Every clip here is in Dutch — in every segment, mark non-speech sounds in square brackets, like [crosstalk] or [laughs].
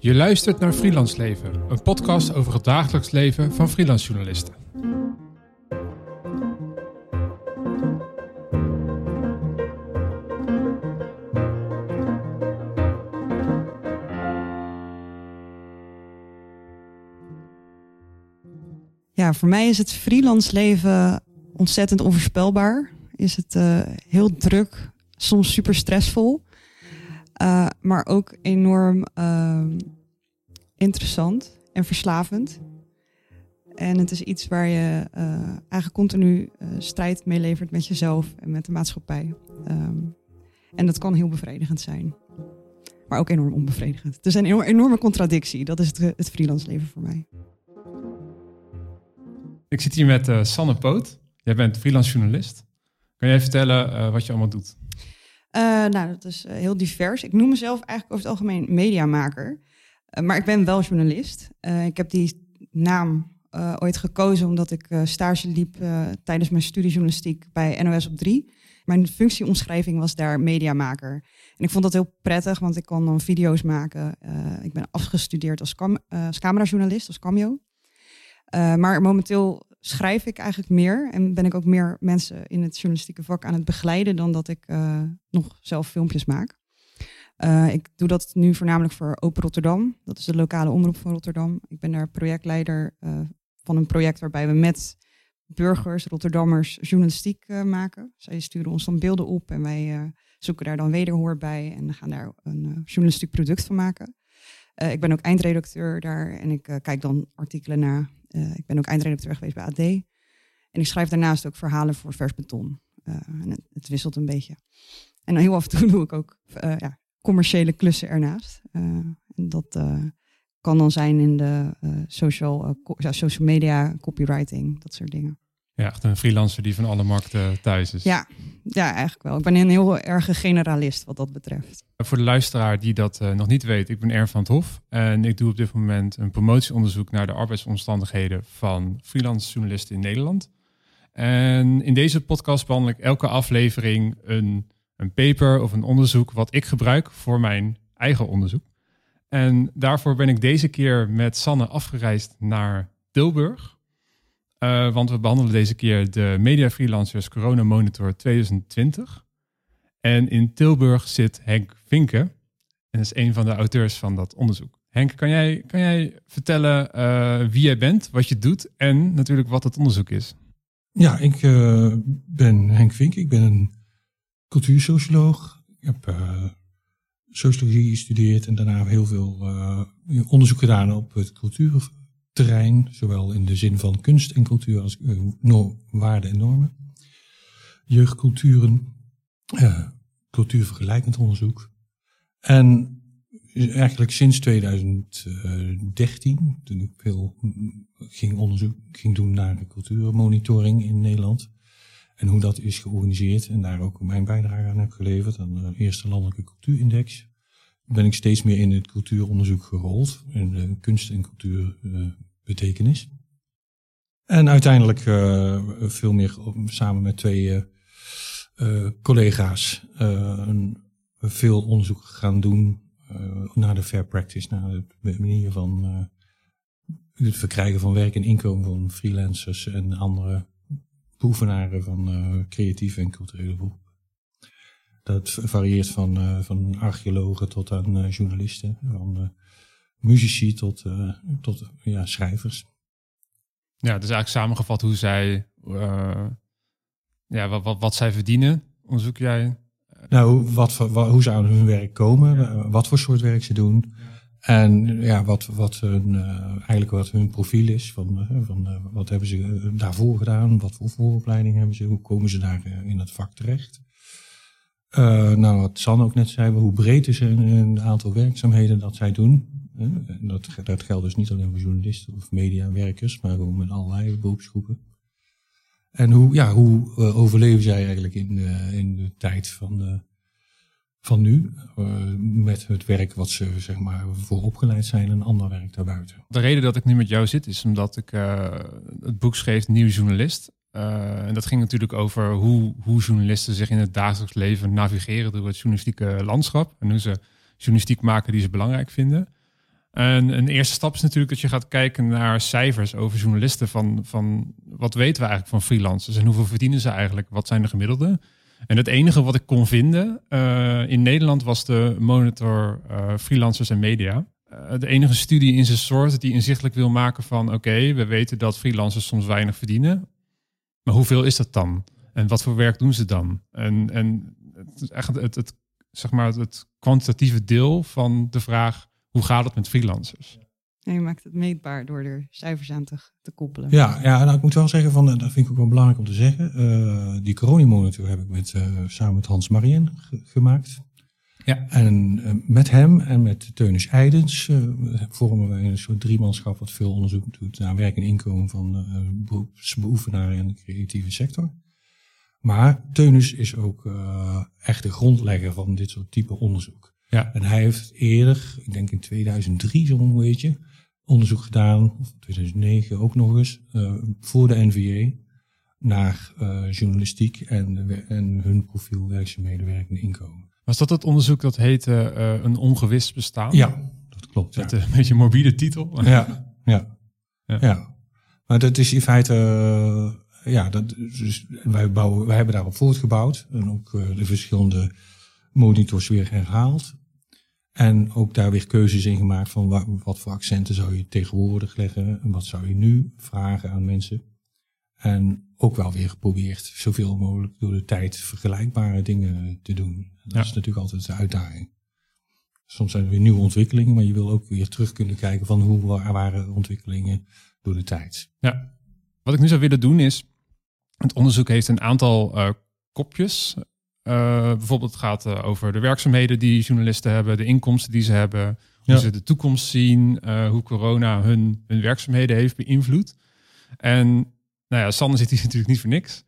Je luistert naar Freelance Leven, een podcast over het dagelijks leven van freelance journalisten. Ja, voor mij is het freelance leven ontzettend onvoorspelbaar. Is het uh, heel druk, soms super stressvol. Uh, maar ook enorm uh, interessant en verslavend. En het is iets waar je uh, eigenlijk continu strijd mee levert met jezelf en met de maatschappij. Um, en dat kan heel bevredigend zijn. Maar ook enorm onbevredigend. Het is een enorme, contradictie. Dat is het, het freelance leven voor mij. Ik zit hier met Sanne Poot. Jij bent freelance journalist. Kan jij vertellen wat je allemaal doet? Uh, nou, dat is heel divers. Ik noem mezelf eigenlijk over het algemeen mediamaker. maar ik ben wel journalist. ik heb die naam ooit gekozen omdat ik stage liep tijdens mijn studie journalistiek bij NOS op 3. Mijn functieomschrijving was daar mediamaker. En ik vond dat heel prettig, want ik kon dan video's maken. ik ben afgestudeerd als, cam als camerajournalist, als cameo. Maar momenteel schrijf ik eigenlijk meer en ben ik ook meer mensen in het journalistieke vak aan het begeleiden dan dat ik uh, nog zelf filmpjes maak. Uh, ik doe dat nu voornamelijk voor Open Rotterdam. Dat is de lokale omroep van Rotterdam. Ik ben daar projectleider van een project waarbij we met burgers, Rotterdammers, journalistiek maken. Zij sturen ons dan beelden op en wij zoeken daar dan wederhoor bij en gaan daar een journalistiek product van maken. ik ben ook eindredacteur daar en ik kijk dan artikelen na uh, ik ben ook eindredacteur geweest bij AD. En ik schrijf daarnaast ook verhalen voor Vers Beton. En het, wisselt een beetje. En heel af en toe [laughs] doe ik ook uh, ja, commerciële klussen ernaast. en dat kan dan zijn in de social, social media, copywriting, dat soort dingen. Ja, echt een freelancer die van alle markten thuis is. Ja, ja, eigenlijk wel. Ik ben een heel erge generalist wat dat betreft. Voor de luisteraar die dat uh, nog niet weet, ik ben Ern van het Hof. En ik doe op dit moment een promotieonderzoek naar de arbeidsomstandigheden van freelance journalisten in Nederland. En in deze podcast behandel ik elke aflevering een, een paper of een onderzoek wat ik gebruik voor mijn eigen onderzoek. En daarvoor ben ik deze keer met Sanne afgereisd naar Tilburg. Uh, want we behandelen deze keer de Media Freelancers Corona Monitor 2020. En in Tilburg zit Henk Vinken. En is een van de auteurs van dat onderzoek. Henk, kan jij, kan jij vertellen uh, wie jij bent, wat je doet en natuurlijk wat het onderzoek is? Ja, ik uh, ben Henk Vink. Ik ben een cultuursocioloog. Ik heb sociologie gestudeerd en daarna heel veel onderzoek gedaan op het cultuur terrein, zowel in de zin van kunst en cultuur als uh, waarden en normen. Jeugdculturen, uh, cultuurvergelijkend onderzoek. En eigenlijk sinds 2013, toen ik veel ging onderzoek ging doen naar de cultuurmonitoring in Nederland. En hoe dat is georganiseerd en daar ook mijn bijdrage aan heb geleverd aan de eerste landelijke cultuurindex. Ben ik steeds meer in het cultuuronderzoek gerold, in de kunst en cultuur uh, betekenis. En uiteindelijk uh, veel meer samen met twee uh, collega's een, veel onderzoek gaan doen naar de fair practice, naar de manier van het verkrijgen van werk en inkomen van freelancers en andere beoefenaren van creatieve en culturele beroepen. Dat varieert van, van archeologen tot aan journalisten, muzici tot, uh, tot ja, schrijvers. Ja, dus eigenlijk samengevat hoe zij, uh, ja, wat, wat, wat zij verdienen, onderzoek jij? Nou, wat, wat, hoe ze aan hun werk komen, ja. wat voor soort werk ze doen. En ja, wat, wat hun, uh, eigenlijk wat hun profiel is. Van, van wat hebben ze daarvoor gedaan? Wat voor vooropleiding hebben ze? Hoe komen ze daar in het vak terecht? nou, wat San ook net zei, hoe breed is een aantal werkzaamheden dat zij doen. Dat, dat geldt dus niet alleen voor journalisten of mediawerkers, maar ook met allerlei beroepsgroepen. En hoe, ja, hoe uh, overleven zij eigenlijk in, uh, in de tijd van, uh, van nu? met het werk wat ze zeg maar, voor opgeleid zijn en ander werk daarbuiten. De reden dat ik nu met jou zit is omdat ik het boek schreef Nieuw Journalist. en dat ging natuurlijk over hoe, hoe journalisten zich in het dagelijks leven navigeren door het journalistieke landschap. En hoe ze journalistiek maken die ze belangrijk vinden. En een eerste stap is natuurlijk dat je gaat kijken naar cijfers over journalisten. Van, van wat weten we eigenlijk van freelancers en hoeveel verdienen ze eigenlijk? Wat zijn de gemiddelde? En het enige wat ik kon vinden uh, in Nederland was de monitor uh, freelancers en media. Uh, de enige studie in zijn soort die inzichtelijk wil maken van oké, we weten dat freelancers soms weinig verdienen. Maar hoeveel is dat dan? En wat voor werk doen ze dan? En, en het, echt het, het, zeg maar het kwantitatieve deel van de vraag hoe gaat het met freelancers? En je maakt het meetbaar door er cijfers aan te, te koppelen. Ja, ja nou, ik moet wel zeggen, van, dat vind ik ook wel belangrijk om te zeggen. Uh, die coronamonitor heb ik met, uh, samen met Hans Marien gemaakt. Ja. En uh, met hem en met Teunis Eidens vormen wij een soort driemanschap wat veel onderzoek doet naar werk en inkomen van beroepsbeoefenaren in de creatieve sector. Maar Teunis is ook echt de grondlegger van dit soort type onderzoek. Ja. En hij heeft eerder, ik denk in 2003 zo'n beetje, onderzoek gedaan, of 2009 ook nog eens, uh, voor de NVA naar uh, journalistiek en, en hun profiel werkzaamheden, en inkomen. Was dat het onderzoek dat heette uh, Een ongewist bestaan? Ja, dat klopt. Met ja. een beetje een morbide titel. Ja, ja, [laughs] ja. ja. Maar dat is in feite, ja, dat, dus wij, bouwen, wij hebben daarop voortgebouwd en ook de verschillende monitors weer herhaald. En ook daar weer keuzes in gemaakt van wat voor accenten zou je tegenwoordig leggen en wat zou je nu vragen aan mensen. En ook wel weer geprobeerd zoveel mogelijk door de tijd vergelijkbare dingen te doen. Dat is natuurlijk altijd de uitdaging. Soms zijn er weer nieuwe ontwikkelingen, maar je wil ook weer terug kunnen kijken van hoe waren ontwikkelingen door de tijd. Ja, wat ik nu zou willen doen is, het onderzoek heeft een aantal uh, kopjes. Uh, bijvoorbeeld het gaat uh, over de werkzaamheden die journalisten hebben, de inkomsten die ze hebben, hoe ja. ze de toekomst zien, uh, hoe corona hun, hun werkzaamheden heeft beïnvloed. En nou ja, Sander zit hier [laughs] natuurlijk niet voor niks.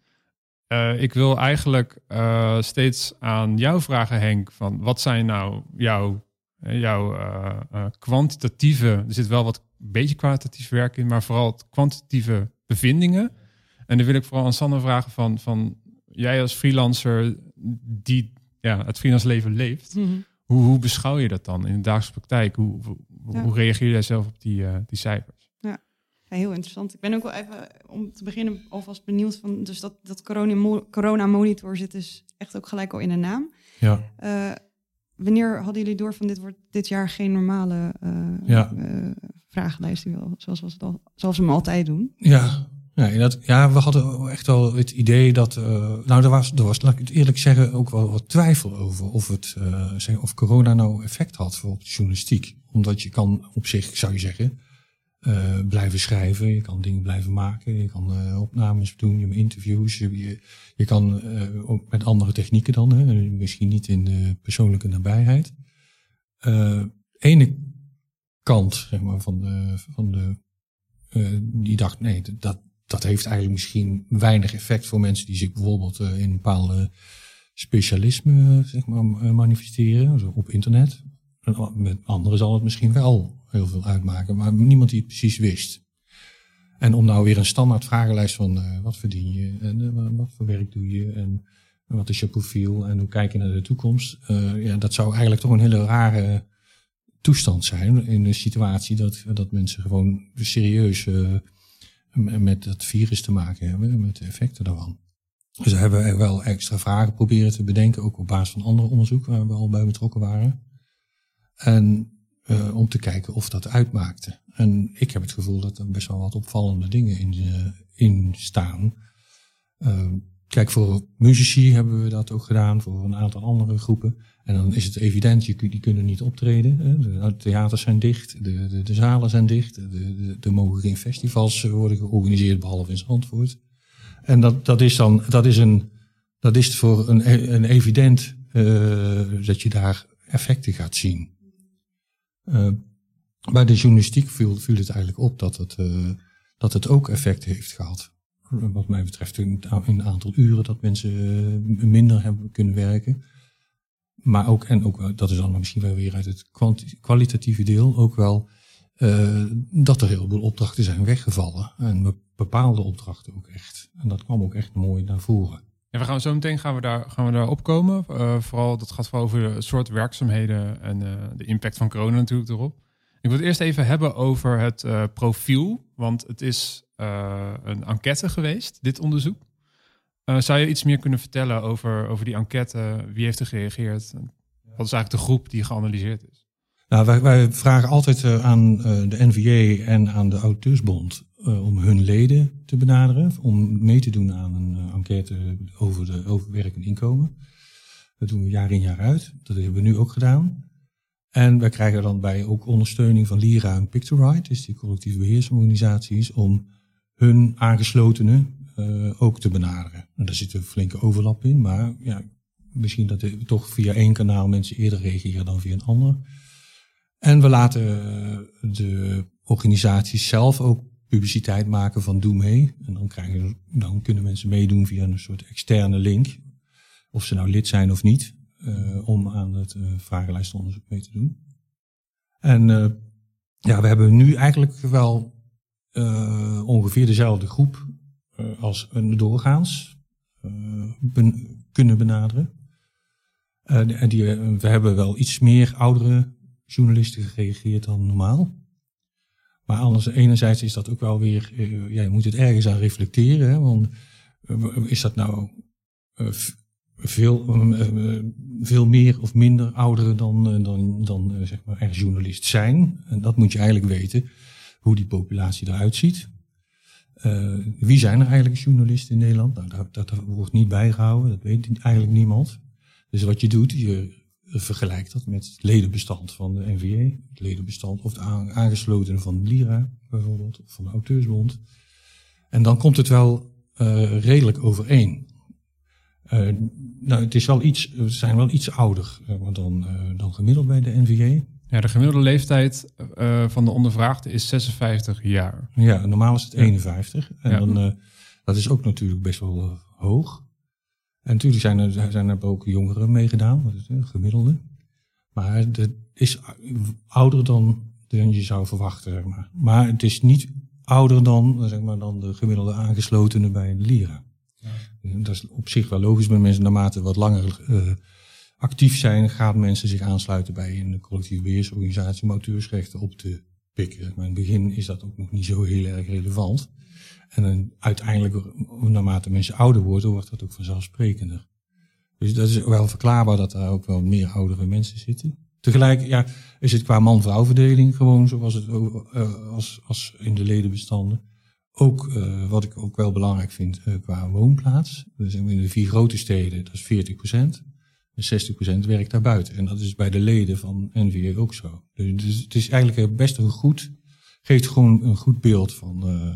ik wil eigenlijk steeds aan jou vragen, Henk, van wat zijn nou jouw, jouw kwantitatieve, er zit wel wat beetje kwalitatief werk in, maar vooral kwantitatieve bevindingen. En dan wil ik vooral aan Sander vragen van, van jij als freelancer die ja, het freelance leven leeft, mhm. hoe, hoe, beschouw je dat dan in de dagelijkse praktijk? Hoe, hoe, reageer jij zelf op die, uh, die cijfers? Ja. heel interessant. Ik ben ook wel even om te beginnen alvast benieuwd van, dus dat, dat corona, corona monitor zit dus echt ook gelijk al in de naam. Ja. Uh, wanneer hadden jullie door van dit wordt dit jaar geen normale uh, ja. vragenlijst, zoals, we het al, zoals we hem altijd doen? Ja, ja, dat, ja, we hadden echt wel het idee dat. Uh, nou, er was, er was, laat ik het eerlijk zeggen, ook wel wat twijfel over of, het, zeg, of corona nou effect had voor de journalistiek. Omdat je kan op zich, zou je zeggen, uh, blijven schrijven, je kan dingen blijven maken, je kan opnames doen, je interviews, je, je kan ook met andere technieken dan, hè, misschien niet in de persoonlijke nabijheid. ene kant, zeg maar, van de, van de die dacht, nee, dat, dat heeft eigenlijk misschien weinig effect voor mensen die zich bijvoorbeeld uh, in bepaalde specialisme zeg maar, eh, manifesteren, op internet. Met anderen zal het misschien wel heel veel uitmaken, maar niemand die het precies wist. En om nou weer een standaard vragenlijst van uh, wat verdien je en wat voor werk doe je en wat is je profiel en hoe kijk je naar de toekomst. ja, dat zou eigenlijk toch een hele rare toestand zijn in een situatie dat, dat mensen gewoon serieus met het virus te maken hebben, met de effecten daarvan. Dus hebben we wel extra vragen proberen te bedenken, ook op basis van andere onderzoek waar we al bij betrokken waren. En uh, om te kijken of dat uitmaakte. En ik heb het gevoel dat er best wel wat opvallende dingen in, uh, in staan. Uh, kijk, voor muzici hebben we dat ook gedaan, voor een aantal andere groepen. En dan is het evident, je, die kunnen niet optreden. De theaters zijn dicht, de, de, de zalen zijn dicht, er mogen geen festivals worden georganiseerd, behalve in Zandvoort. En dat, dat is dan, dat is een, dat is voor een, een evident uh, dat je daar effecten gaat zien. Uh, bij de journalistiek viel, viel het eigenlijk op dat het, dat het ook effect heeft gehad. Wat mij betreft in een aantal uren dat mensen minder hebben kunnen werken. Maar ook, en ook, dat is dan misschien wel weer uit het kwalitatieve deel, ook wel uh, dat er heel veel opdrachten zijn weggevallen. En bepaalde opdrachten ook echt. En dat kwam ook echt mooi naar voren. Ja, we gaan zo meteen gaan we daar, gaan we daar opkomen. Uh, vooral, dat gaat vooral over het soort werkzaamheden en de impact van corona natuurlijk erop. Ik wil het eerst even hebben over het profiel, want het is een enquête geweest, dit onderzoek. Uh, zou je iets meer kunnen vertellen over, over die enquête? Wie heeft er gereageerd? Wat is eigenlijk de groep die geanalyseerd is? Nou, wij, wij vragen altijd aan de NVA en aan de Auteursbond om hun leden te benaderen, om mee te doen aan een enquête over de over werk en inkomen. Dat doen we jaar in jaar uit. Dat hebben we nu ook gedaan. En wij krijgen dan bij ook ondersteuning van Lira en Pictorite, dus die collectieve beheersorganisaties, om hun aangeslotenen uh, ook te benaderen. En daar zit een flinke overlap in, maar ja, misschien dat er toch via één kanaal mensen eerder reageren dan via een ander. En we laten eh, de organisaties zelf ook publiciteit maken van doe mee. En dan, krijgen, dan kunnen mensen meedoen via een soort externe link. Of ze nou lid zijn of niet. Uh, om aan het uh, vragenlijstonderzoek mee te doen. En uh, ja, we hebben nu eigenlijk wel ongeveer dezelfde groep als een doorgaans ben, kunnen benaderen. en die, we hebben wel iets meer oudere journalisten gereageerd dan normaal. Maar anders, enerzijds is dat ook wel weer, ja, je moet het ergens aan reflecteren. Want is dat nou veel, veel meer of minder ouderen dan, dan, dan zeg maar er journalist zijn. En dat moet je eigenlijk weten, hoe die populatie eruit ziet. wie zijn er eigenlijk journalisten in Nederland? Nou, dat, dat, wordt niet bijgehouden, dat weet eigenlijk niemand. Dus wat je doet, je vergelijkt dat met het ledenbestand van de NVA, het ledenbestand of de aangesloten van LIRA bijvoorbeeld, of van de Auteursbond. En dan komt het wel redelijk overeen. Uh, nou, het is wel iets, we zijn wel iets ouder dan, dan gemiddeld bij de NVA. Ja, de gemiddelde leeftijd van de ondervraagde is 56 jaar. Ja, normaal is het 51. En ja. dan, dat is ook natuurlijk best wel hoog. En natuurlijk zijn er, zijn er ook jongeren meegedaan, gemiddelde. Maar het is ouder dan, dan je zou verwachten. Zeg maar. maar het is niet ouder dan, zeg maar, dan de gemiddelde aangeslotenen bij een Lira. Dat is op zich wel logisch bij mensen. Naarmate wat langer uh, actief zijn, gaan mensen zich aansluiten bij een collectieve beheersorganisatie om auteursrechten op te pikken. Maar in het begin is dat ook nog niet zo heel erg relevant. En uiteindelijk, naarmate mensen ouder worden, wordt dat ook vanzelfsprekender. Dus dat is wel verklaarbaar dat daar ook wel meer oudere mensen zitten. Tegelijk ja, is het qua man-vrouw verdeling gewoon zoals het uh, als, als in de ledenbestanden. Ook uh, wat ik ook wel belangrijk vind uh, qua woonplaats. Dus in de vier grote steden, dat is 40 procent. En 60 procent werkt daarbuiten. En dat is bij de leden van NVA ook zo. Dus, het is eigenlijk best een goed, geeft gewoon een goed beeld van, uh,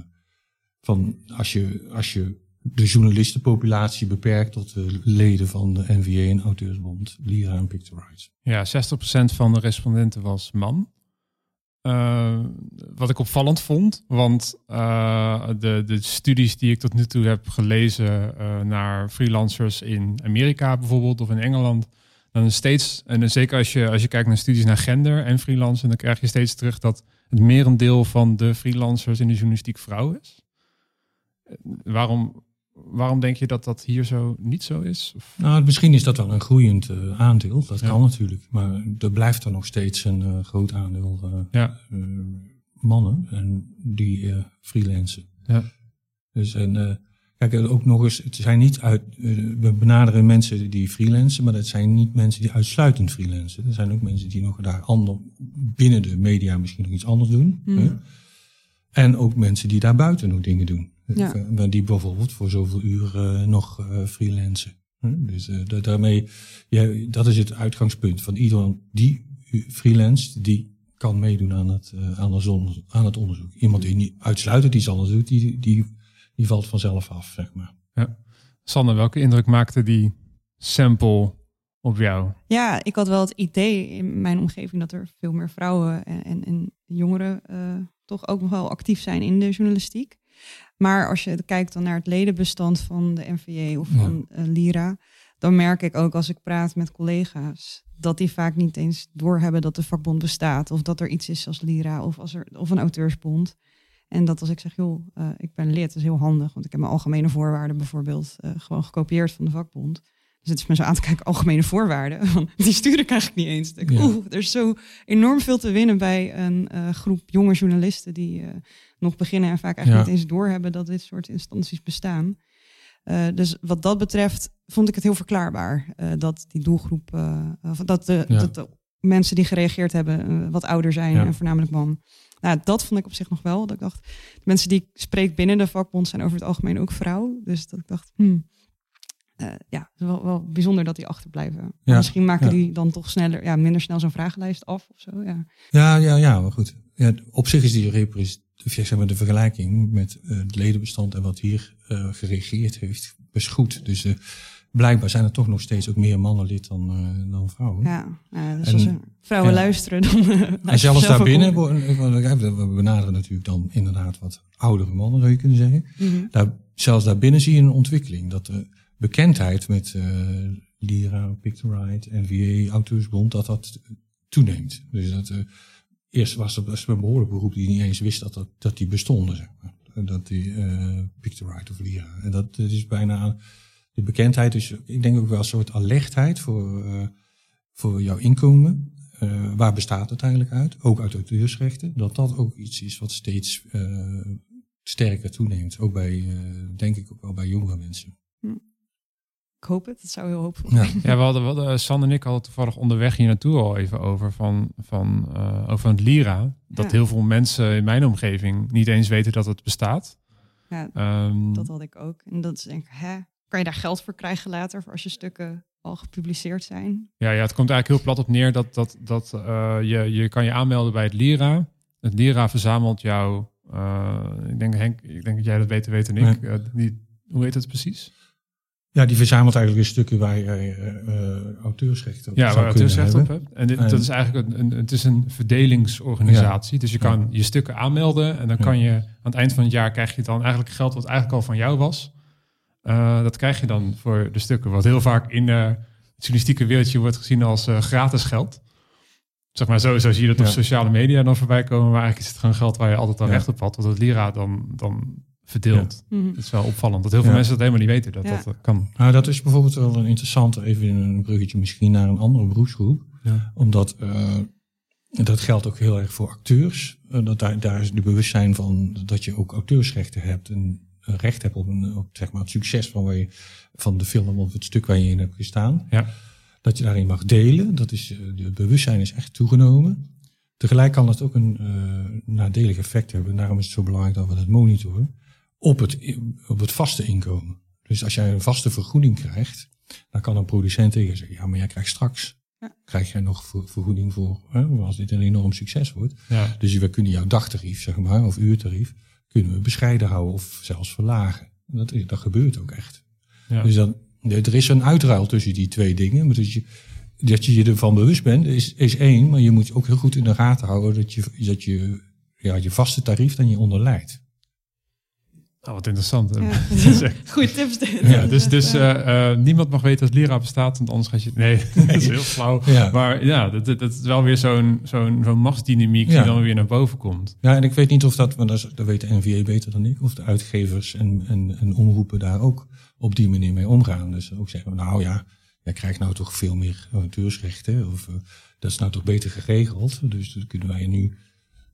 van als je, als je de journalistenpopulatie beperkt tot de leden van de NVA en Auteursbond, Lira en Pictorites. Ja, 60% van de respondenten was man. Uh, wat ik opvallend vond, want uh, de, de studies die ik tot nu toe heb gelezen uh, naar freelancers in Amerika bijvoorbeeld of in Engeland, dan is steeds, en zeker als je, als je kijkt naar studies naar gender en freelancen, dan krijg je steeds terug dat het merendeel van de freelancers in de journalistiek vrouw is. Waarom, Waarom denk je dat dat hier zo niet zo is? Of? Nou, misschien is dat wel een groeiend uh, aandeel. Dat kan natuurlijk. Maar er blijft er nog steeds een uh, groot aandeel uh, ja. mannen en die freelancen. Ja. Dus en kijk, ook nog eens, het zijn niet uit, we benaderen mensen die freelancen, maar dat zijn niet mensen die uitsluitend freelancen. Er zijn ook mensen die nog daar ander, binnen de media misschien nog iets anders doen. Mm. En ook mensen die daar buiten nog dingen doen. Ja. Eh, die bijvoorbeeld voor zoveel uren uh, nog uh, freelancen. Dus uh, daarmee, ja, dat is het uitgangspunt van iedereen die freelance, die kan meedoen aan het, aan, het aan het onderzoek. Iemand die niet uitsluitend iets anders doet, die, die, die valt vanzelf af, zeg maar. Ja. Sander, welke indruk maakte die sample op jou? Ja, ik had wel het idee in mijn omgeving dat er veel meer vrouwen en, en, en jongeren toch ook nog wel actief zijn in de journalistiek. Maar als je kijkt dan naar het ledenbestand van de NVA of van uh, Lira, dan merk ik ook als ik praat met collega's dat die vaak niet eens doorhebben dat de vakbond bestaat of dat er iets is als Lira of, als er, of een auteursbond. En dat als ik zeg, joh, uh, ik ben lid, dat is heel handig, want ik heb mijn algemene voorwaarden bijvoorbeeld uh, gewoon gekopieerd van de vakbond. Zitten ze me zo aan te kijken, algemene voorwaarden. [laughs] Die stuur ik eigenlijk niet eens. Ja. Oeh, er is zo enorm veel te winnen bij een eh, groep jonge journalisten die eh, nog beginnen en vaak eigenlijk Ja. niet eens doorhebben dat dit soort instanties bestaan. Eh, dus wat dat betreft vond ik het heel verklaarbaar dat die doelgroep, dat, de, Ja. dat de mensen die gereageerd hebben wat ouder zijn en voornamelijk man. Nou, dat vond ik op zich nog wel. Dat ik dacht, de mensen die ik spreek binnen de vakbond zijn over het algemeen ook vrouw. Dus dat ik dacht, hmm, eh, ja, het is wel, wel bijzonder dat die achterblijven. Ja, Misschien maken ja. die dan toch sneller, ja, minder snel zo'n vragenlijst af of zo. Ja. Ja, ja, ja, maar goed. Ja, op zich is die represent- of zeg maar, de vergelijking met eh, het ledenbestand en wat hier eh, gereageerd heeft, best goed. Dus blijkbaar zijn er toch nog steeds ook meer mannen lid dan, dan vrouwen. Ja, dus En- als er vrouwen ja. luisteren, dan. luisteren [laughs] En ze zelfs daarbinnen, we benaderen natuurlijk dan inderdaad wat oudere mannen, zou je kunnen zeggen. Mhm. Daar, zelfs daarbinnen zie je een ontwikkeling. Dat de bekendheid met eh Lira, Pictorite, NVA, Auteursbond, dat dat toeneemt. Dus dat, eh, eerst was het een behoorlijke groep die niet eens wist dat, dat, dat die bestonden. Zeg maar. Dat die eh Pictorite of Lira. En dat, is bijna de bekendheid. Dus ik denk ook wel een soort alertheid voor, voor jouw inkomen. Waar bestaat het eigenlijk uit? Ook uit auteursrechten. Dat dat ook iets is wat steeds sterker toeneemt. Ook bij, denk ik ook wel bij jongere mensen. Ik hoop het, het zou heel hoopvol zijn. Ja, we hadden, we hadden, San en ik hadden toevallig onderweg hier naartoe al even over van, van eh, over het Lira. Dat Ja. heel veel mensen in mijn omgeving niet eens weten dat het bestaat. Ja, Ehm, dat had ik ook. En dat is denk ik, hè, kan je daar geld voor krijgen later voor als je stukken al gepubliceerd zijn? ja, ja, het komt eigenlijk heel plat op neer dat, dat, dat eh, je, je kan je aanmelden bij het Lira. Het Lira verzamelt jou. eh, ik denk Henk, ik denk dat jij dat beter weet dan ik. Eh, die, hoe heet het precies? Ja, die verzamelt eigenlijk de stukken waar je eh, eh, auteursrechten op Ja, waar kunnen het recht op hebt. En dit, En- dat is eigenlijk een, een, het is een verdelingsorganisatie. Dus je kan je stukken aanmelden en dan Ja. kan je aan het eind van het jaar krijg je dan eigenlijk geld wat eigenlijk al van jou was. Eh, dat krijg je dan voor de stukken, wat heel vaak in het journalistieke wereldje wordt gezien als gratis geld. Zeg maar, zo, zo zie je dat op sociale media dan voorbij komen, maar eigenlijk is het gewoon geld waar je altijd al recht op had, wat het Lira dan, dan verdeelt. Mhm. Het is wel opvallend dat heel veel Ja. mensen dat helemaal niet weten, dat Ja. dat eh, kan. Nou, dat is bijvoorbeeld wel een interessante, even een bruggetje misschien naar een andere beroepsgroep. Ja. Omdat eh, dat geldt ook heel erg voor acteurs. Eh, dat daar, daar is de bewustzijn van dat je ook auteursrechten hebt. En een recht hebt op, een, op zeg maar, het succes van, waar je, van de film of het stuk waar je in hebt gestaan. Ja. Dat je daarin mag delen. Dat is, eh, de bewustzijn is echt toegenomen. Tegelijk kan het ook een eh, nadelig effect hebben. En daarom is het zo belangrijk dat we dat monitoren. Op het, op het vaste inkomen. Dus als jij een vaste vergoeding krijgt, dan kan een producent tegen je zeggen, ja, maar jij krijgt straks, Ja. krijg jij nog ver- vergoeding voor, hè, als dit een enorm succes wordt. Ja. Dus we kunnen jouw dagtarief, zeg maar, of uurtarief, kunnen we bescheiden houden of zelfs verlagen. En Dat, dat gebeurt ook echt. Ja. Dus dan, er is een uitruil tussen die twee dingen. Maar dus je, dat je je ervan bewust bent, is, is één. Maar je moet ook heel goed in de gaten houden dat je, dat je ja, je vaste tarief dan je onderlijdt. Oh, wat interessant. Ja. [laughs] Goeie tips. Ja, dus, dus eh, eh, niemand mag weten dat Lira bestaat, want anders gaat je... Nee, [laughs] dat is heel flauw. Ja. Maar ja, dat, dat, dat is wel weer zo'n zo'n zo'n machtsdynamiek Ja. die dan weer naar boven komt. Ja, en ik weet niet of dat, want dat, is- dat weet de NVA beter dan ik, of de uitgevers en, en, en omroepen daar ook op die manier mee omgaan. Dus ook zeggen, nou ja, jij krijgt nou toch veel meer auteursrechten, of eh, dat is nou toch beter geregeld. Dus dan kunnen wij nu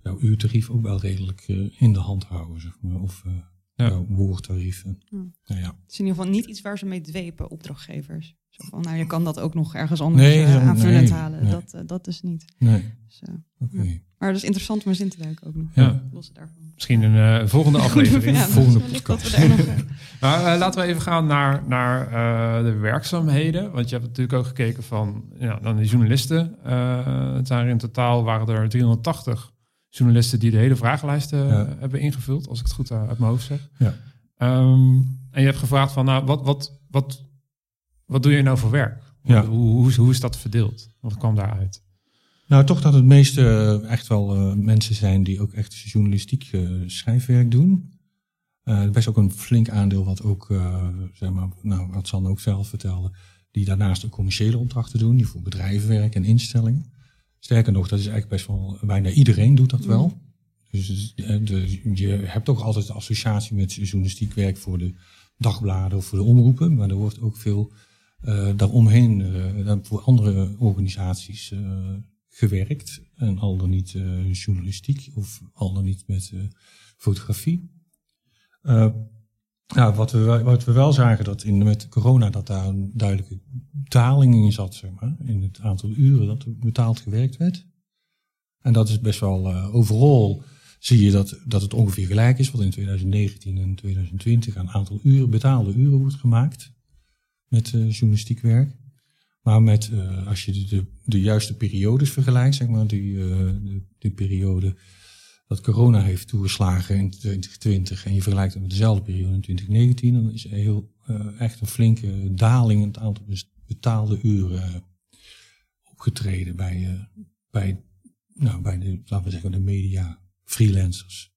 jouw uurtarief ook wel redelijk eh, in de hand houden, zeg maar. Of eh Ja. jouw woordtarieven. Ja. Nou ja. Het is in ieder geval niet iets waar ze mee dwepen, opdrachtgevers. Zo van, nou, je kan dat ook nog ergens anders Nee, eh, zo- aanvullend nee, halen. nee. Dat, eh, dat is niet. Nee, Dus, eh, oké. maar dat is interessant om eens in te duiken ook nog. Ja. Los daarvan. Misschien een eh, volgende aflevering. [laughs] Ja, volgende we nog, eh, [laughs] Maar eh, laten we even gaan naar, naar eh, de werkzaamheden. Want je hebt natuurlijk ook gekeken van ja, dan de journalisten. Eh, het zijn er in totaal waren er 380 journalisten die de hele vragenlijst eh, Ja. hebben ingevuld, als ik het goed eh, uit mijn hoofd zeg. Ja. Ehm, en je hebt gevraagd van, nou, wat, wat, wat, wat doe je nou voor werk? Ja. Hoe, hoe, is- hoe is dat verdeeld? Wat kwam daaruit? Nou, toch dat het meeste eh, echt wel mensen zijn die ook echt journalistiek schrijfwerk doen. Er is ook een flink aandeel wat ook, zeg maar, nou, wat San ook zelf vertelde, die daarnaast ook commerciële opdrachten doen, die voor bedrijven werken en instellingen. Sterker nog, dat is eigenlijk best wel, bijna iedereen doet dat wel. Dus eh, de, je hebt ook altijd de associatie met journalistiek werk voor de dagbladen of voor de omroepen, maar er wordt ook veel uh, daaromheen uh, voor andere organisaties uh, gewerkt. En al dan niet journalistiek of al dan niet met fotografie. Wat, we, wat we wel zagen dat in, met corona dat daar een duidelijke daling in zat, zeg maar, in het aantal uren dat er betaald gewerkt werd. En dat is best wel overal zie je dat, dat het ongeveer gelijk is wat in 2019 en 2020 aan aantal uren, betaalde uren wordt gemaakt met uh, journalistiek werk. Maar met, uh, als je de, de, juiste periodes vergelijkt, zeg maar, die, de, de, periode dat corona heeft toegeslagen in 2020 en je vergelijkt het met dezelfde periode in 2019, dan is er heel, echt een flinke daling in het aantal betaalde uren opgetreden bij, bij, nou, bij de, laten we zeggen, de media freelancers.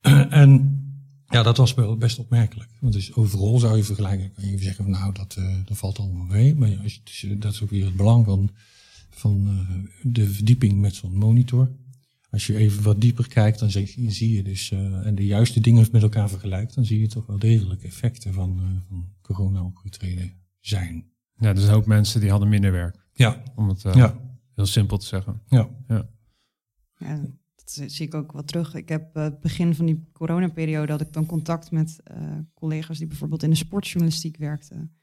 [clears throat] en ja, dat was best opmerkelijk. Want dus overal zou je vergelijken, kan je zeggen van nou, dat, dat valt allemaal mee. Maar als je, dus, dat is ook weer het belang van, van de verdieping met zo'n monitor. Als je even wat dieper kijkt, dan zie, zie je dus, uh, en de juiste dingen met elkaar vergelijkt, dan zie je toch wel degelijk effecten van, van corona opgetreden zijn. Ja, dus een hoop mensen die hadden minder werk. Ja. Om het ja. heel simpel te zeggen. Ja. ja. ja dat zie ik ook wat terug. Ik heb uh, begin van die coronaperiode had ik dan contact met uh, collega's die bijvoorbeeld in de sportjournalistiek werkten.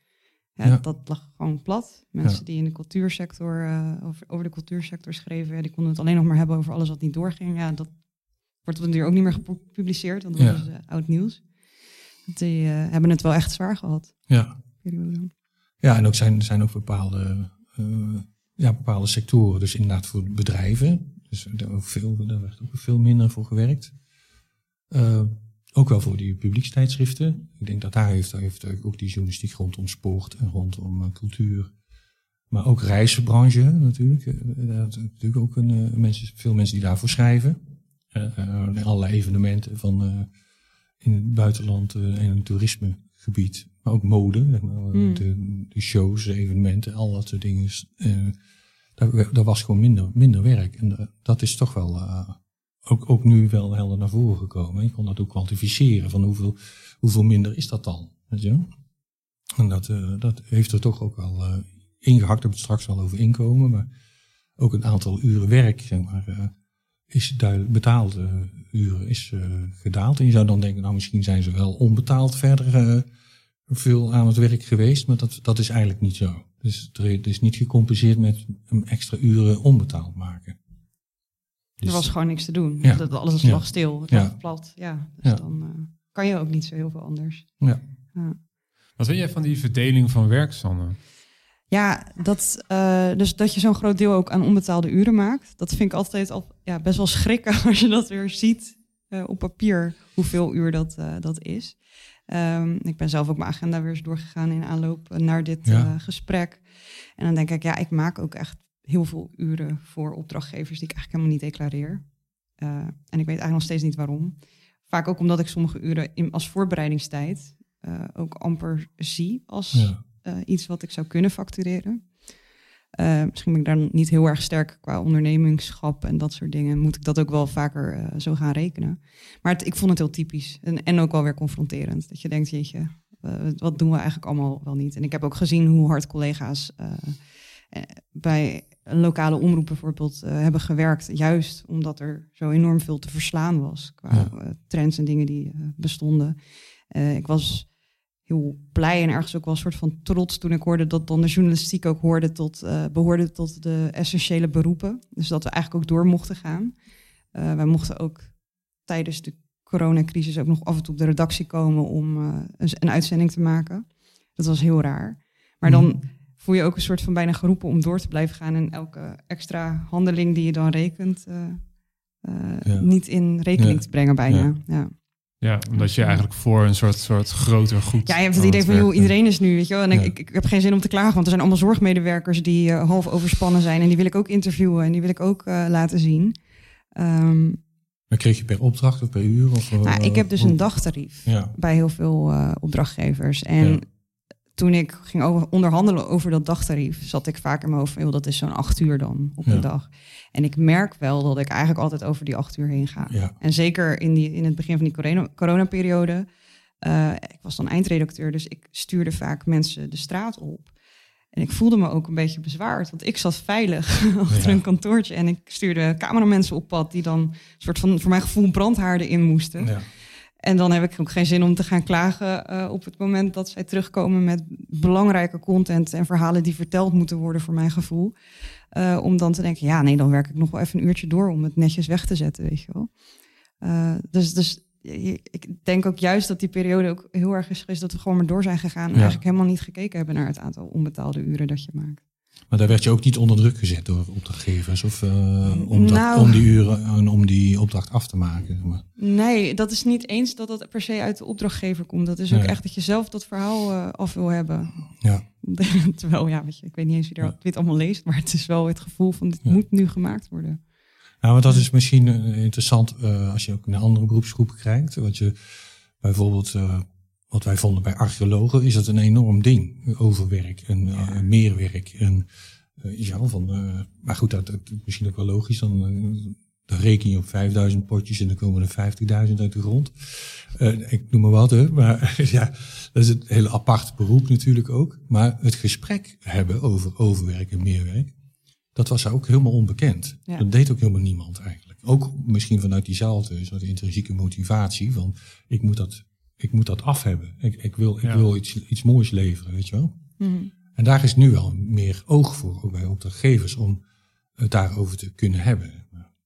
Ja, ja. Dat lag gewoon plat. Mensen ja. die in de cultuursector, uh, over, over, de cultuursector schreven, ja, die konden het alleen nog maar hebben over alles wat niet doorging. Ja, dat wordt natuurlijk ook niet meer gepubliceerd, want dat ja. is oud nieuws. Die hebben het wel echt zwaar gehad. Ja, ja en ook zijn, zijn ook bepaalde, ja, bepaalde sectoren, dus inderdaad voor bedrijven, dus daar, ook veel, daar werd ook veel minder voor gewerkt. Uh, ook wel voor die publiekstijdschriften. Ik denk dat daar heeft, daar heeft ook die journalistiek rondom sport en rondom uh, cultuur. Maar ook reizenbranche natuurlijk. Uh, natuurlijk ook een, mensen, veel mensen die daarvoor schrijven. allerlei evenementen van in het buitenland en het toerismegebied. Maar ook mode, zeg maar, mm. de, de, shows, de evenementen, al dat soort dingen daar, was gewoon minder, minder werk. En uh, dat is toch wel uh, ook, ook nu wel helder naar voren gekomen. Je kon dat ook kwantificeren van hoeveel, hoeveel minder is dat dan. Weet je? En dat, uh, dat heeft er toch ook wel ingehakt. We het straks wel over inkomen. Maar ook het aantal uren werk, zeg maar, is duidelijk betaald uren is gedaald. En je zou dan denken, nou misschien zijn ze wel onbetaald verder veel aan het werk geweest. Maar dat, dat is eigenlijk niet zo. Dus het is niet gecompenseerd met een extra uren onbetaald maken. Dus, er was gewoon niks te doen. Ja. Dat, alles ja. lag stil, het lag plat. Ja, dus dan uh, kan je ook niet zo heel veel anders. Ja. Wat vind jij van die verdeling van werk, Sanne? Ja, dat, uh, dus dat je zo'n groot deel ook aan onbetaalde uren maakt. Dat vind ik altijd al, ja, best wel schrikken [laughs] als je dat weer ziet uh, op papier, hoeveel uur dat, dat is. Um, ik ben zelf ook mijn agenda weer eens doorgegaan in aanloop naar dit ja. uh, gesprek. En dan denk ik, ja, ik maak ook echt heel veel uren voor opdrachtgevers die ik eigenlijk helemaal niet declareer. Uh, en ik weet eigenlijk nog steeds niet waarom. Vaak ook omdat ik sommige uren in, als voorbereidingstijd uh, ook amper zie als ja. iets wat ik zou kunnen factureren. Misschien ben ik daar niet heel erg sterk qua ondernemingschap en dat soort dingen. Moet ik dat ook wel vaker zo gaan rekenen. Maar het, ik vond het heel typisch en, en ook wel weer confronterend. Dat je denkt, jeetje, wat doen we eigenlijk allemaal wel niet? En ik heb ook gezien hoe hard collega's bij een lokale omroep bijvoorbeeld hebben gewerkt. Juist omdat er zo enorm veel te verslaan was qua ja. trends en dingen die bestonden. ik was heel blij en ergens ook wel een soort van trots toen ik hoorde dat dan de journalistiek ook hoorde tot, behoorde tot de essentiële beroepen. Dus dat we eigenlijk ook door mochten gaan. Wij mochten ook tijdens de coronacrisis ook nog af en toe op de redactie komen om een, een, uitzending te maken. Dat was heel raar. Maar dan mhm. Voel je ook een soort van bijna geroepen om door te blijven gaan en elke extra handeling die je dan rekent, ja. niet in rekening te brengen bijna. ja. Ja, omdat je eigenlijk voor een soort, soort groter goed. Ja, je hebt het idee van, joh, iedereen is nu, weet je wel. En ik, ik, heb geen zin om te klagen, want er zijn allemaal zorgmedewerkers die uh, half overspannen zijn. En die wil ik ook interviewen en die wil ik ook uh, laten zien. Um, maar kreeg je per opdracht of per uur? Of, nou, ik heb dus een dagtarief ja. bij heel veel uh, opdrachtgevers. En toen ik ging over, onderhandelen over dat dagtarief, zat ik vaak in mijn hoofd van, dat is zo'n acht uur dan op een dag. En ik merk wel dat ik eigenlijk altijd over die acht uur heen ga. En zeker in, die, in het begin van die corona, coronaperiode Uh, ik was dan eindredacteur, dus ik stuurde vaak mensen de straat op. En ik voelde me ook een beetje bezwaard, want ik zat veilig [laughs] achter een kantoortje en ik stuurde cameramensen op pad die dan een soort van, voor mijn gevoel, brandhaarden in moesten. En dan heb ik ook geen zin om te gaan klagen uh, op het moment dat zij terugkomen met belangrijke content en verhalen die verteld moeten worden voor mijn gevoel. Uh, om dan te denken, ja, nee, dan werk ik nog wel even een uurtje door om het netjes weg te zetten, weet je wel. Uh, dus, dus ik denk ook juist dat die periode ook heel erg is geweest dat we gewoon maar door zijn gegaan. En eigenlijk helemaal niet gekeken hebben naar het aantal onbetaalde uren dat je maakt. Maar daar werd je ook niet onder druk gezet door opdrachtgevers of uh, om, nou, om die uren en om die opdracht af te maken. Maar. Nee, dat is niet eens dat dat per se uit de opdrachtgever komt. Dat is ook echt dat je zelf dat verhaal uh, af wil hebben. Ja. [laughs] Terwijl, ja, weet je, ik weet niet eens wie er ja. dit allemaal leest, maar het is wel het gevoel van dit moet nu gemaakt worden. Nou, want dat is misschien uh, interessant als je ook naar andere beroepsgroepen kijkt. Wat je bijvoorbeeld wat wij vonden bij archeologen, is dat een enorm ding. Overwerk en uh, meerwerk. En, uh, ja, van, uh, maar goed, dat, dat misschien ook wel logisch. Dan, dan reken je op 5000 potjes en dan komen er 50.000 uit de grond. ik noem maar wat, hè. Maar [laughs] ja, dat is een hele apart beroep natuurlijk ook. Maar het gesprek hebben over overwerk en meerwerk, dat was ook helemaal onbekend. Ja. Dat deed ook helemaal niemand eigenlijk. Ook misschien vanuit die zaal, dus de intrinsieke motivatie van ik moet dat ik moet dat af hebben. Ik, ik wil, ik wil iets, iets moois leveren, weet je wel. Mhm. En daar is nu wel meer oog voor, ook bij opdrachtgevers, om het daarover te kunnen hebben.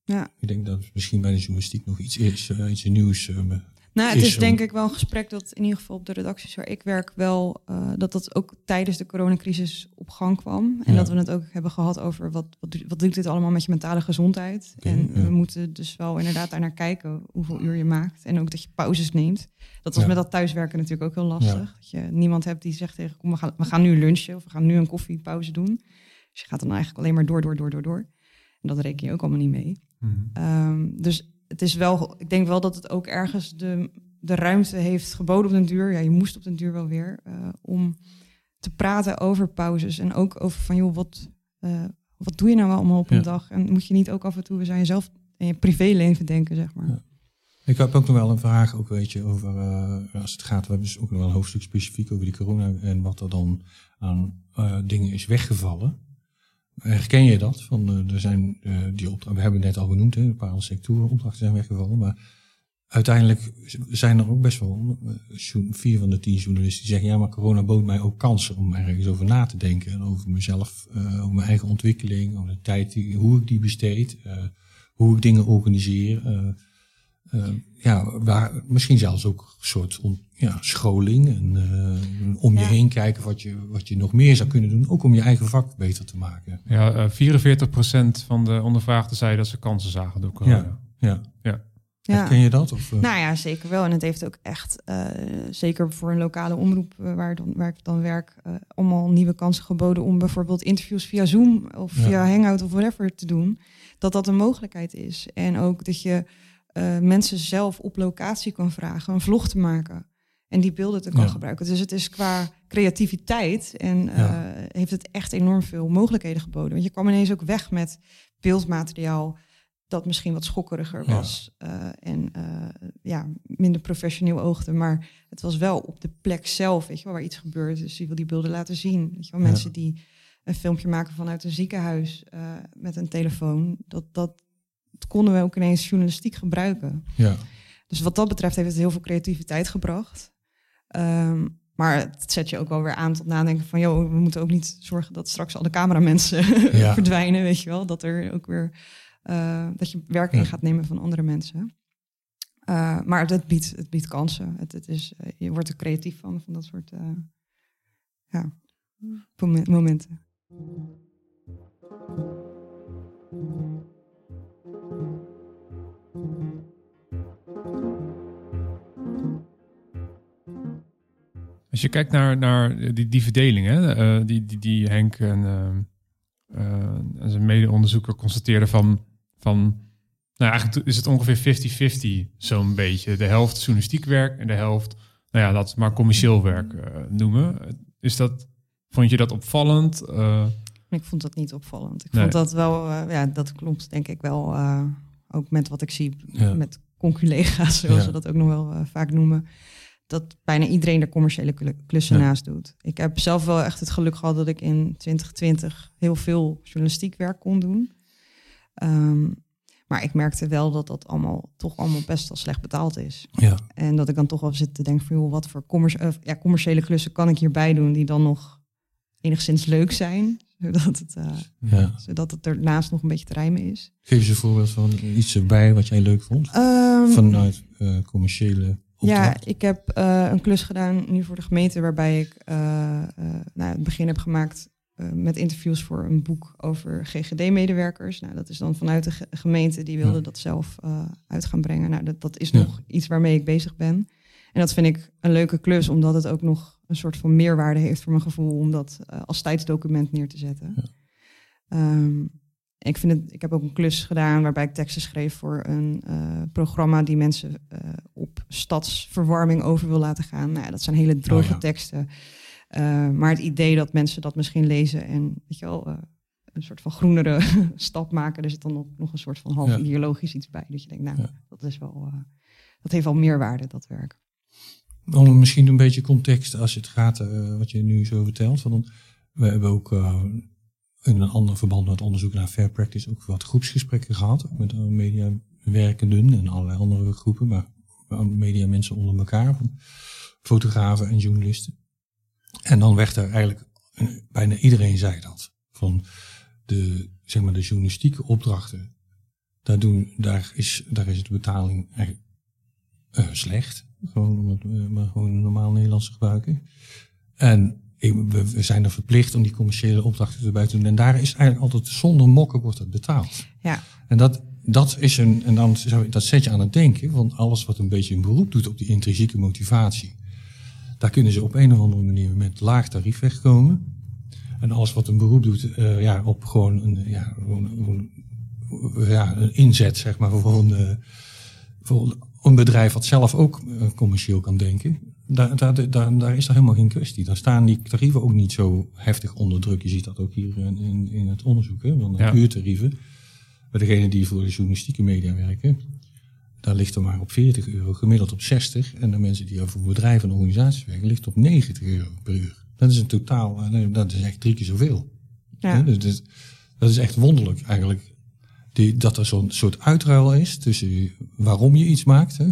Ja. Ik denk dat misschien bij de journalistiek nog iets is, uh, iets nieuws uh, nou, het is, denk ik wel een gesprek dat in ieder geval op de redacties waar ik werk wel, uh, dat dat ook tijdens de coronacrisis op gang kwam. En dat we het ook hebben gehad over wat, wat, wat doet dit allemaal met je mentale gezondheid. en we moeten dus wel inderdaad daar naar kijken hoeveel uur je maakt. En ook dat je pauzes neemt. Dat was met dat thuiswerken natuurlijk ook heel lastig. Dat je niemand hebt die zegt tegen, kom, we gaan, we gaan nu lunchen of we gaan nu een koffiepauze doen. Dus je gaat dan eigenlijk alleen maar door, door, door, door, door. En dat reken je ook allemaal niet mee. Mm um, dus het is wel, ik denk wel dat het ook ergens de, de ruimte heeft geboden op den duur. Ja, je moest op den duur wel weer. Uh, om te praten over pauzes. En ook over van, joh, wat, uh, wat doe je nou allemaal op een dag? En moet je niet ook af en toe eens aan jezelf en je privéleven denken, zeg maar. Ja. Ik heb ook nog wel een vraag, ook weet je, over uh, als het gaat, we hebben dus ook nog wel een hoofdstuk specifiek over die corona en wat er dan aan dingen is weggevallen. Herken je dat? Van, uh, er zijn, uh, die opdrachten, we hebben het net al genoemd, hè, bepaalde sectoren opdrachten zijn weggevallen. Maar uiteindelijk zijn er ook best wel uh, vier van de tien journalisten die zeggen, ja, maar corona bood mij ook kansen om ergens over na te denken. En over mezelf, over mijn eigen ontwikkeling, over de tijd, die, hoe ik die besteed, hoe ik dingen organiseer. Ja, waar, misschien zelfs ook een soort ja, scholing en uh, om je heen kijken wat je, wat je nog meer zou kunnen doen, ook om je eigen vak beter te maken. Ja, uh, eh, 44% van de ondervraagden zei dat ze kansen zagen door corona. Ja, ja. ja. Ken je dat? Of, uh? Nou ja, zeker wel. En het heeft ook echt, zeker voor een lokale omroep waar, dan, waar ik dan werk, allemaal nieuwe kansen geboden om bijvoorbeeld interviews via Zoom of via Hangout of whatever te doen. Dat dat een mogelijkheid is. En ook dat je mensen zelf op locatie kan vragen een vlog te maken. En die beelden te kan gebruiken. Dus het is qua creativiteit en uh, heeft het echt enorm veel mogelijkheden geboden. Want je kwam ineens ook weg met beeldmateriaal dat misschien wat schokkeriger was. Uh, en uh, ja, minder professioneel oogde. Maar het was wel op de plek zelf, weet je wel, waar iets gebeurt. Dus die wil die beelden laten zien. Weet je wel, mensen die een filmpje maken vanuit een ziekenhuis met een telefoon. Dat, dat, dat konden we ook ineens journalistiek gebruiken. Ja. Dus wat dat betreft heeft het heel veel creativiteit gebracht. Um, maar het zet je ook wel weer aan tot nadenken van, joh, we moeten ook niet zorgen dat straks al de cameramensen [laughs] verdwijnen, weet je wel. Dat er ook weer, uh, dat je werk in gaat nemen van andere mensen. Uh, maar het biedt, het biedt kansen. Het, het is, uh, je wordt er creatief van, van dat soort ja, momenten. Als je kijkt naar, naar die, die verdeling, hè, uh, die, die, die Henk en, uh, uh, zijn mede-onderzoeker constateerden van, van nou eigenlijk is het ongeveer 50-50 zo'n beetje. De helft journalistiek werk en de helft, nou ja, we maar commercieel werk noemen. Is dat, vond je dat opvallend? ik vond dat niet opvallend. Ik vond dat wel, ja, dat klopt denk ik wel ook met wat ik zie met conculega's, zoals ja. we dat ook nog wel vaak noemen dat bijna iedereen er commerciële klu- klussen Ja. naast doet. Ik heb zelf wel echt het geluk gehad dat ik in 2020 heel veel journalistiek werk kon doen. Ehm, maar ik merkte wel dat dat allemaal toch allemaal best wel slecht betaald is. Ja, En dat ik dan toch wel zit te denken van, joh, wat voor commerci- eh, ja, commerciële klussen kan ik hierbij doen die dan nog enigszins leuk zijn, [laughs] zodat het, eh, ja. zodat het ernaast nog een beetje te rijmen is. Geef eens een voorbeeld van iets erbij wat jij leuk vond. Ehm, Vanuit eh, commerciële ja, ik heb eh, een klus gedaan nu voor de gemeente waarbij ik eh, nou, het begin heb gemaakt met interviews voor een boek over GGD-medewerkers. Nou, dat is dan vanuit de ge- gemeente die wilde Ja. dat zelf uit gaan brengen. Nou, dat, dat is Ja. nog iets waarmee ik bezig ben. En dat vind ik een leuke klus, omdat het ook nog een soort van meerwaarde heeft voor mijn gevoel om dat als tijdsdocument neer te zetten. Ja. Ehm, ik, vind het, ik heb ook een klus gedaan waarbij ik teksten schreef voor een eh, programma die mensen eh, op stadsverwarming over wil laten gaan. Nou, ja, dat zijn hele droge Oh ja. teksten. Eh, maar het idee dat mensen dat misschien lezen en weet je wel, een soort van groenere [laughs] stap maken, er zit dan nog, nog een soort van half Ja. ideologisch iets bij. Dat je denkt, nou, dat is wel, dat heeft wel meerwaarde, dat werk. Om misschien een beetje context als het gaat, wat je nu zo vertelt. Want we hebben ook in een ander verband met onderzoek naar fair practice ook wat groepsgesprekken gehad. Ook met mediawerkenden en allerlei andere groepen, maar media mensen onder elkaar, fotografen en journalisten. En dan werd er eigenlijk, bijna iedereen zei dat, van de, zeg maar, de journalistieke opdrachten, daar, doen, daar, is, daar is de betaling eigenlijk eh, slecht. Gewoon om het eh, maar gewoon normaal Nederlands te gebruiken. En we, zijn er verplicht om die commerciële opdrachten erbij te doen. En daar is eigenlijk altijd zonder mokken wordt dat betaald. Ja, En dat, dat is een, en dan dat zet je aan het denken, want alles wat een beetje een beroep doet op die intrinsieke motivatie, daar kunnen ze op een of andere manier met laag tarief wegkomen. En alles wat een beroep doet eh, ja, op gewoon een, ja, gewoon, gewoon, ja, een inzet, zeg maar, voor een, eh, voor een bedrijf wat zelf ook eh, commercieel kan denken, daar, daar, daar, daar is daar helemaal geen kwestie. Daar staan die tarieven ook niet zo heftig onder druk. Je ziet dat ook hier in, in, in het onderzoek, hè, van de Ja. uurtarieven. Bij degenen die voor de journalistieke media werken, daar ligt er maar op 40 euro, gemiddeld op 60. En de mensen die voor bedrijven en organisaties werken, ligt op 90 euro per uur. Dat is een totaal, eh, dat is echt drie keer zoveel. ja. Dus, dus dat is echt wonderlijk eigenlijk. Die, dat er zo'n soort uitruil is tussen waarom je iets maakt hè,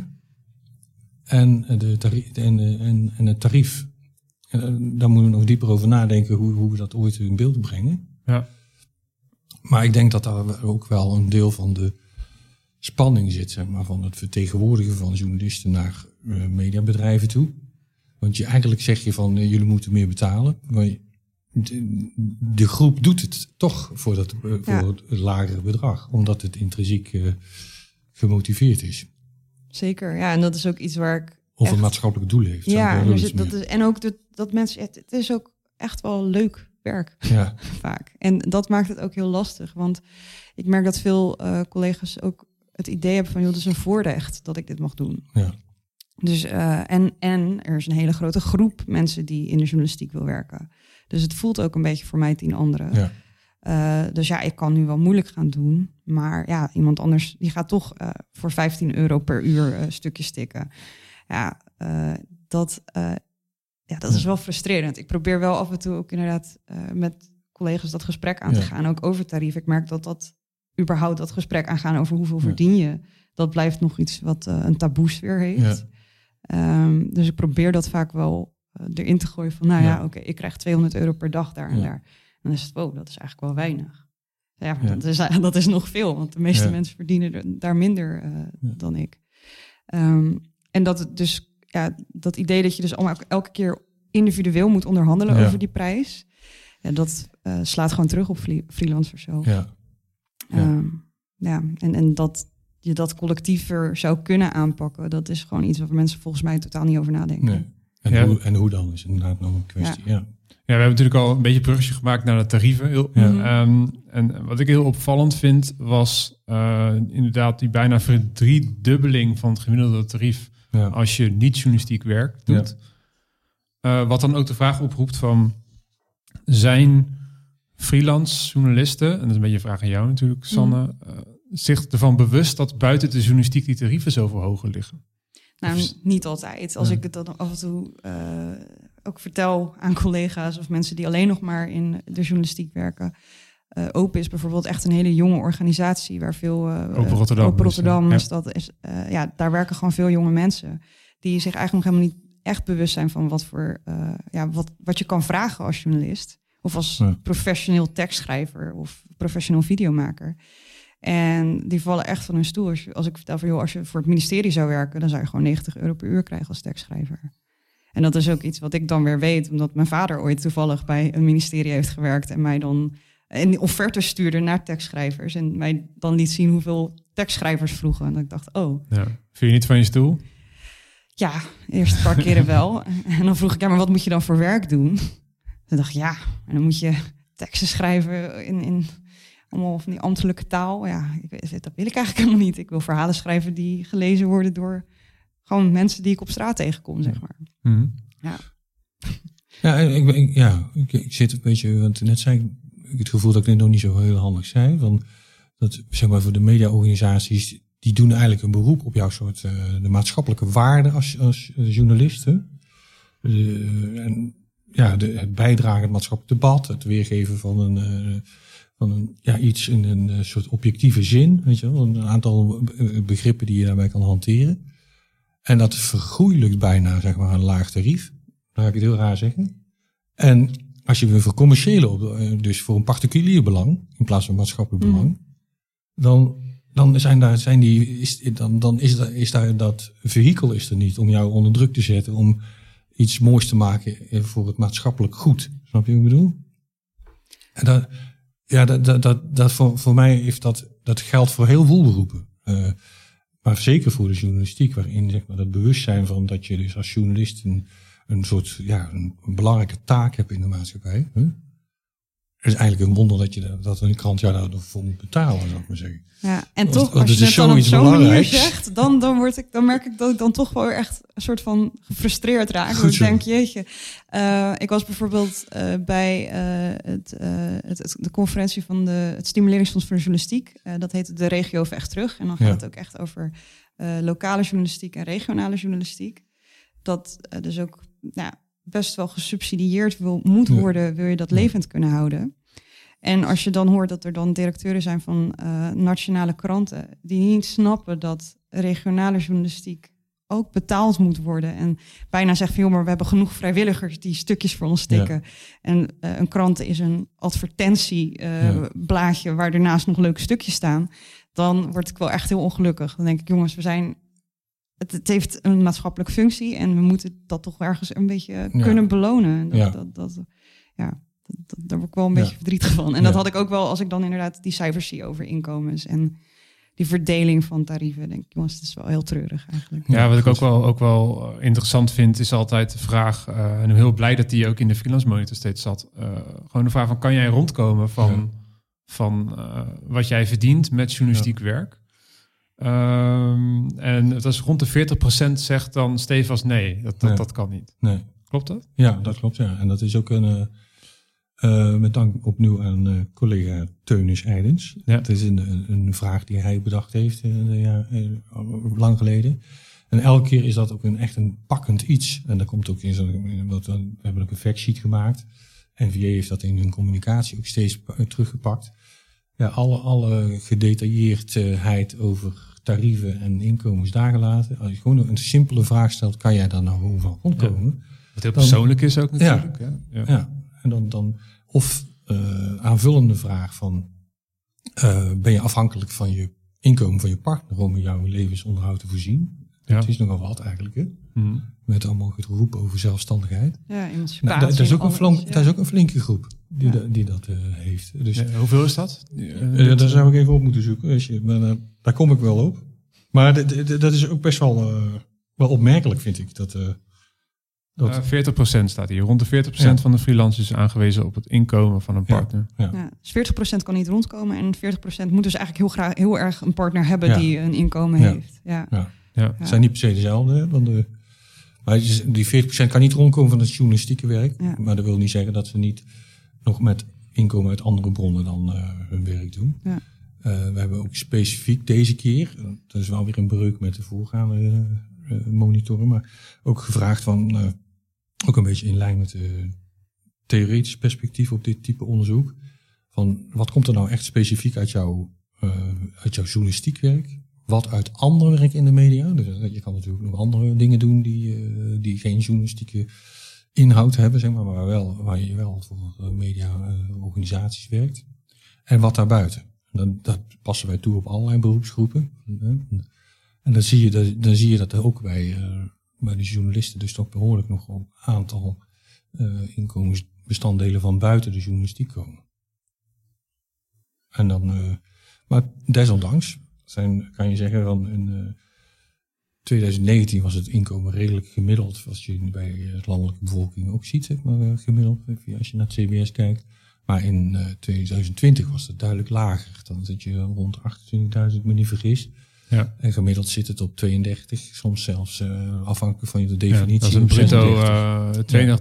en, de tarief, en, en, en het tarief. En, eh, daar moeten we nog dieper over nadenken hoe, hoe we dat ooit in beeld brengen. Ja. Maar ik denk dat daar ook wel een deel van de spanning zit, zeg maar, van het vertegenwoordigen van journalisten naar eh, mediabedrijven toe. Want je, eigenlijk zeg je van eh, jullie moeten meer betalen. Maar de, de groep doet het toch voor, dat, voor Ja. het lagere bedrag, omdat het intrinsiek gemotiveerd is. Zeker. Ja, en dat is ook iets waar ik Of Echt. een maatschappelijk doel heeft. Ja, en, zit, dat is, en ook dat, dat mensen, het, het is ook echt wel leuk werk ja, [laughs] vaak. En dat maakt het ook heel lastig, want ik merk dat veel eh, collega's ook het idee hebben van, joh, het is een voorrecht dat ik dit mag doen. ja, Dus, eh, en, en er is een hele grote groep mensen die in de journalistiek wil werken. Dus het voelt ook een beetje voor mij tien anderen. ja, Eh, dus ja, ik kan nu wel moeilijk gaan doen. Maar ja, iemand anders die gaat toch eh, voor 15 euro per uur eh stukjes stikken. Ja, dat, ja, dat is wel frustrerend. Ik probeer wel af en toe ook inderdaad met collega's dat gesprek aan te Ja. gaan. Ook over tarief. Ik merk dat dat überhaupt dat gesprek aangaan over hoeveel Ja. verdien je. Dat blijft nog iets wat een taboe sfeer heeft. Ja. Ehm, dus ik probeer dat vaak wel erin te gooien van, nou ja, oké, ik krijg 200 euro per dag daar en daar. En dan is het, wow, dat is eigenlijk wel weinig. Ja, maar Ja. Dat, is, [laughs] dat is nog veel, want de meeste Ja. mensen verdienen er- daar minder eh, Ja. dan ik. Ehm, en dat het dus, ja, dat idee dat je dus allemaal elke- keer individueel moet onderhandelen Ja. over die prijs, ja, dat eh, slaat gewoon terug op freelancers zelf. ja. ja. Ehm, ja, en, en dat je dat collectiever zou kunnen aanpakken, dat is gewoon iets waar mensen volgens mij totaal niet over nadenken. Nee. En, Ja. hoe, en hoe dan is inderdaad nog een kwestie. Ja. Ja, we hebben natuurlijk al een beetje een bruggetje gemaakt naar de tarieven. Heel- Ja. Ehm, en wat ik heel opvallend vind, was eh, inderdaad die bijna verdriedubbeling van het gemiddelde tarief Ja. als je niet journalistiek werk doet. Eh, wat dan ook de vraag oproept van, zijn freelance journalisten, en dat is een beetje een vraag aan jou natuurlijk, Sanne, eh, zich ervan bewust dat buiten de journalistiek die tarieven zoveel hoger liggen? Nou, Of- niet altijd. Als Ja. ik het dan af en toe eh, ook vertel aan collega's of mensen die alleen nog maar in de journalistiek werken. Eh, Open is bijvoorbeeld echt een hele jonge organisatie waar veel. eh, Open Rotterdam Open is, ja. dat. Is, eh, ja, daar werken gewoon veel jonge mensen die zich eigenlijk nog helemaal niet echt bewust zijn van wat voor ja, wat, wat je kan vragen als journalist. Of als Ja. professioneel tekstschrijver of professioneel videomaker. En die vallen echt van hun stoel. Als, je, als ik vertel van, joh, als je voor het ministerie zou werken, dan zou je gewoon 90 euro per uur krijgen als tekstschrijver. En dat is ook iets wat ik dan weer weet, omdat mijn vader ooit toevallig bij een ministerie heeft gewerkt en mij dan een offerte stuurde naar tekstschrijvers en mij dan liet zien hoeveel tekstschrijvers vroegen. En ik dacht, oh, Ja. Viel je niet van je stoel? ja, eerst een paar keren [laughs] wel. En dan vroeg ik, ja, maar wat moet je dan voor werk doen? Toen dacht ik, ja, en dan moet je teksten schrijven in, in allemaal van die ambtelijke taal. Ja, ik, dat wil ik eigenlijk helemaal niet. Ik wil verhalen schrijven die gelezen worden door gewoon mensen die ik op straat tegenkom, zeg maar. Mhm. Ja, ik, ik- ja ik, ik zit een beetje, want net zei ik, het gevoel dat ik dit nog niet zo heel handig zei. Van dat, zeg maar, voor de mediaorganisaties, die doen eigenlijk een beroep op jouw soort, eh, de maatschappelijke waarden als, als journalisten. en ja, de, het bijdragen aan het maatschappelijk debat, het weergeven van een, eh, van een, ja, iets in een eh, soort objectieve zin, weet je wel, een aantal begrippen die je daarbij kan hanteren. En dat vergoeilijkt bijna, zeg maar, een laag tarief. Dan ga ik het heel raar zeggen. En als je weer voor commerciële, eh, dus voor een particulier belang, in plaats van maatschappelijk Mhm. belang, dan, dan, zijn daar, zijn die, is, dan, dan is, daar, is daar dat vehikel is er niet om jou onder druk te zetten, om iets moois te maken eh, voor het maatschappelijk goed. Snap je wat ik bedoel? En dat, ja, dat, dat, dat, dat voor, voor mij heeft dat, dat geldt voor heel veel beroepen. Eh, maar zeker voor de journalistiek, waarin zeg maar, dat bewustzijn van dat je dus als journalist een, een soort ja, een, belangrijke taak hebt in de maatschappij. Hè? Het is eigenlijk een wonder dat, je, dat- een krant jou daarvoor moet betalen, zou ik maar zeggen. Ja, en toch, want als je het dan op zo'n manier zegt, dan, dan, word ik, dan merk ik dat ik dan toch wel echt een soort van gefrustreerd raak. Goed ik denk, jeetje. Eh, ik was bijvoorbeeld eh, bij eh, het, het, het- de conferentie van de, het Stimuleringsfonds voor de Journalistiek. Dat heet de Regio Vecht Terug. En dan gaat Ja. het ook echt over lokale journalistiek en regionale journalistiek. Dat dus ook nou, best wel gesubsidieerd wil, moet worden, wil je dat levend kunnen houden. En als je dan hoort dat er dan directeuren zijn van eh, nationale kranten die niet snappen dat regionale journalistiek ook betaald moet worden. En bijna zeggen van joh, maar we hebben genoeg vrijwilligers die stukjes voor ons stikken. En eh, een krant is een advertentieblaadje Ja. waar ernaast nog leuke stukjes staan. Dan word ik wel echt heel ongelukkig. Dan denk ik, jongens, we zijn. Het, het heeft een maatschappelijke functie en we moeten dat toch ergens een beetje kunnen belonen. En Dat, Ja. dat, dat, ja, dat, dat- daar word ik wel een Ja. beetje verdrietig van. En dat had ik ook wel als ik dan inderdaad die cijfers zie over inkomens en die verdeling van tarieven. Denk ik, jongens, het is wel heel treurig eigenlijk. Ja, wat ik ook wel, ook wel eh, interessant vind, is altijd de vraag, eh, en ik ben heel blij dat die ook in de freelance monitor steeds zat. eh, gewoon de vraag van, kan jij rondkomen van, Ja. van eh, wat jij verdient met journalistiek werk? Ehm, en het is rond de 40% zegt dan stevast nee, dat, dat, dat kan niet. Nee. Klopt dat? Ja, dat klopt. Ja. En dat is ook een, eh, eh, met dank opnieuw aan eh, collega Teunis Eidens. Ja. Het is een, een, vraag die hij bedacht heeft ja, lang geleden. En elke keer is dat ook een, echt een pakkend iets. En dat komt ook in zo'n, we hebben ook een factsheet gemaakt. NVA heeft dat in hun communicatie ook steeds pa- teruggepakt. Ja, alle, alle gedetailleerdheid over tarieven en inkomens daar gelaten. Als je gewoon een simpele vraag stelt, kan jij daar nou gewoon van rondkomen? Wat heel Dan- persoonlijk is ook natuurlijk. Ja. Ja. Ja, en dan, dan of eh, aanvullende vraag van eh, ben je afhankelijk van je inkomen van je partner om jouw levensonderhoud te voorzien? Ja. Het is nogal wat eigenlijk, hè? Mhm. Met allemaal geroep over zelfstandigheid. Ja, emancipatie. Nou, dat, dat is ook een alles, flank, ja. dat is ook een flinke groep die, Ja. da- die dat eh, heeft. Dus Ja, hoeveel is dat? eh, daar zou ik even op moeten zoeken. Als je, maar, eh, daar kom ik wel op. Maar dat is ook best wel, eh, wel opmerkelijk, vind ik. Dat, eh, dat, Eh, 40% staat hier. Rond de 40% Ja. van de freelancers is aangewezen op het inkomen van een Ja. partner. Ja, dus 40% kan niet rondkomen en 40% moet dus eigenlijk heel graag heel erg een partner hebben Ja. die een inkomen Ja. heeft. Ja. Ja. Ja. Het zijn niet per se dezelfde. hè, Want de, maar die 40% kan niet rondkomen van het journalistieke werk. Ja. Maar dat wil niet zeggen dat ze niet nog met inkomen uit andere bronnen dan eh, hun werk doen. Ja. Eh, we hebben ook specifiek deze keer, dat is wel weer een breuk met de voorgaande monitoren, maar ook gevraagd van, ook een beetje in lijn met de theoretisch perspectief op dit type onderzoek. Van wat komt er nou echt specifiek uit, jouw uit jouw journalistiek werk? Wat uit ander werk in de media? Dus je kan natuurlijk nog andere dingen doen die, die geen journalistieke inhoud hebben, zeg maar, maar wel, waar je wel voor media-organisaties werkt. En wat daarbuiten. Dan, dat passen wij toe op allerlei beroepsgroepen. En dan zie je, dat, dan zie je dat er ook bij, bij de journalisten dus toch behoorlijk nog een aantal inkomensbestanddelen van buiten de journalistiek komen. En dan, maar desondanks zijn, kan je zeggen, van in 2019 was het inkomen redelijk gemiddeld, als je bij de landelijke bevolking ook ziet, zeg maar, gemiddeld, als je naar het CBS kijkt. Maar in 2020 was het duidelijk lager. Dan zit je rond 28.000, me niet vergis. Ja. En gemiddeld zit het op 32, soms zelfs uh, afhankelijk van je definitie. Ja, dat is een bruto,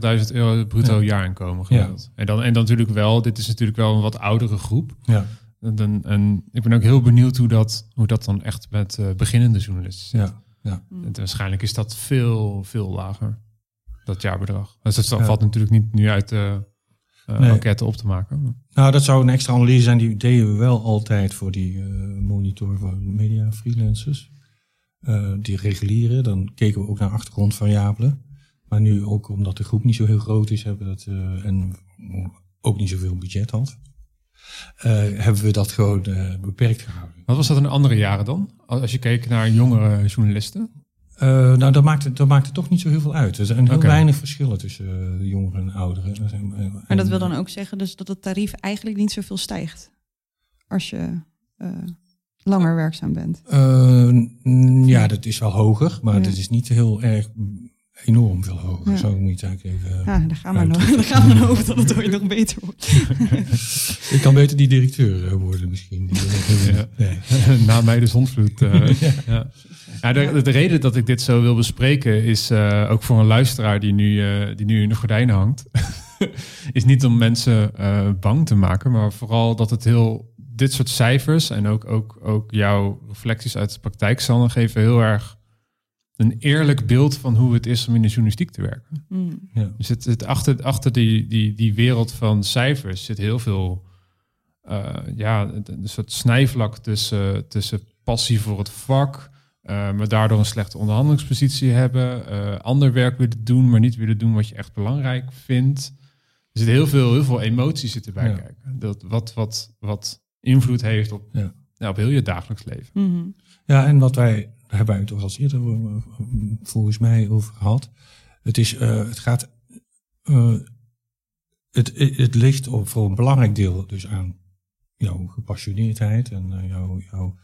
uh, 32.000 euro bruto ja. jaarinkomen gemiddeld. En, dan, en dan natuurlijk wel, dit is natuurlijk wel een wat oudere groep. Ja. En, en ik ben ook heel benieuwd hoe dat, hoe dat dan echt met uh, beginnende journalisten zit. Ja. Ja. En waarschijnlijk is dat veel, veel lager, dat jaarbedrag. Dus dat valt natuurlijk niet nu uit de uh, nee. enquête op te maken. Nou, dat zou een extra analyse zijn. Die deden we wel altijd voor die uh, monitor van media freelancers. Die regulieren. Dan keken we ook naar achtergrondvariabelen. Maar nu ook omdat de groep niet zo heel groot is hebben dat, en ook niet zoveel budget had. Hebben we dat gewoon beperkt gehouden. Wat was dat in andere jaren dan? Als je keek naar jongere journalisten? Uh, nou, dat maakt, het, dat maakt het toch niet zo heel veel uit. Er zijn heel weinig verschillen tussen uh, de jongeren en ouderen. En, maar dat wil dan ook zeggen dus dat het tarief eigenlijk niet zoveel stijgt als je uh, langer werkzaam bent? ja, dat is wel hoger, maar ja. het is niet heel erg enorm veel hoger. Ja. Zo moet je eigenlijk even. Ja, daar gaan we nog. [laughs] Daar gaan we nog over dat het ooit nog beter wordt. [laughs] ik kan beter die directeur worden misschien. Die, [laughs] ja. Na mij de zonvloed. ja. Ja, de, de, reden dat ik dit zo wil bespreken is uh, ook voor een luisteraar die nu, uh, die nu in de gordijnen hangt. is niet om mensen uh, bang te maken, maar vooral dat het heel. Dit soort cijfers en ook, ook, ook jouw reflecties uit de praktijk, zal geven heel erg een eerlijk beeld van hoe het is om in de journalistiek te werken. Mm. Ja. Dus het, het, achter, achter die, die, die wereld van cijfers zit heel veel. ja, een soort snijvlak tussen, tussen passie voor het vak uh, maar daardoor een slechte onderhandelingspositie hebben. Uh, ander werk willen doen, maar niet willen doen wat je echt belangrijk vindt. Er zit heel veel, heel veel emoties zitten bij kijken. Dat, wat, wat, wat invloed heeft op, ja. Ja, op heel je dagelijks leven. Mm Ja, en wat wij, daar hebben wij het al eerder eh, volgens mij over gehad. Het, is, uh, het gaat. Uh, het, het ligt voor een belangrijk deel dus aan jouw gepassioneerdheid en jouw, jouw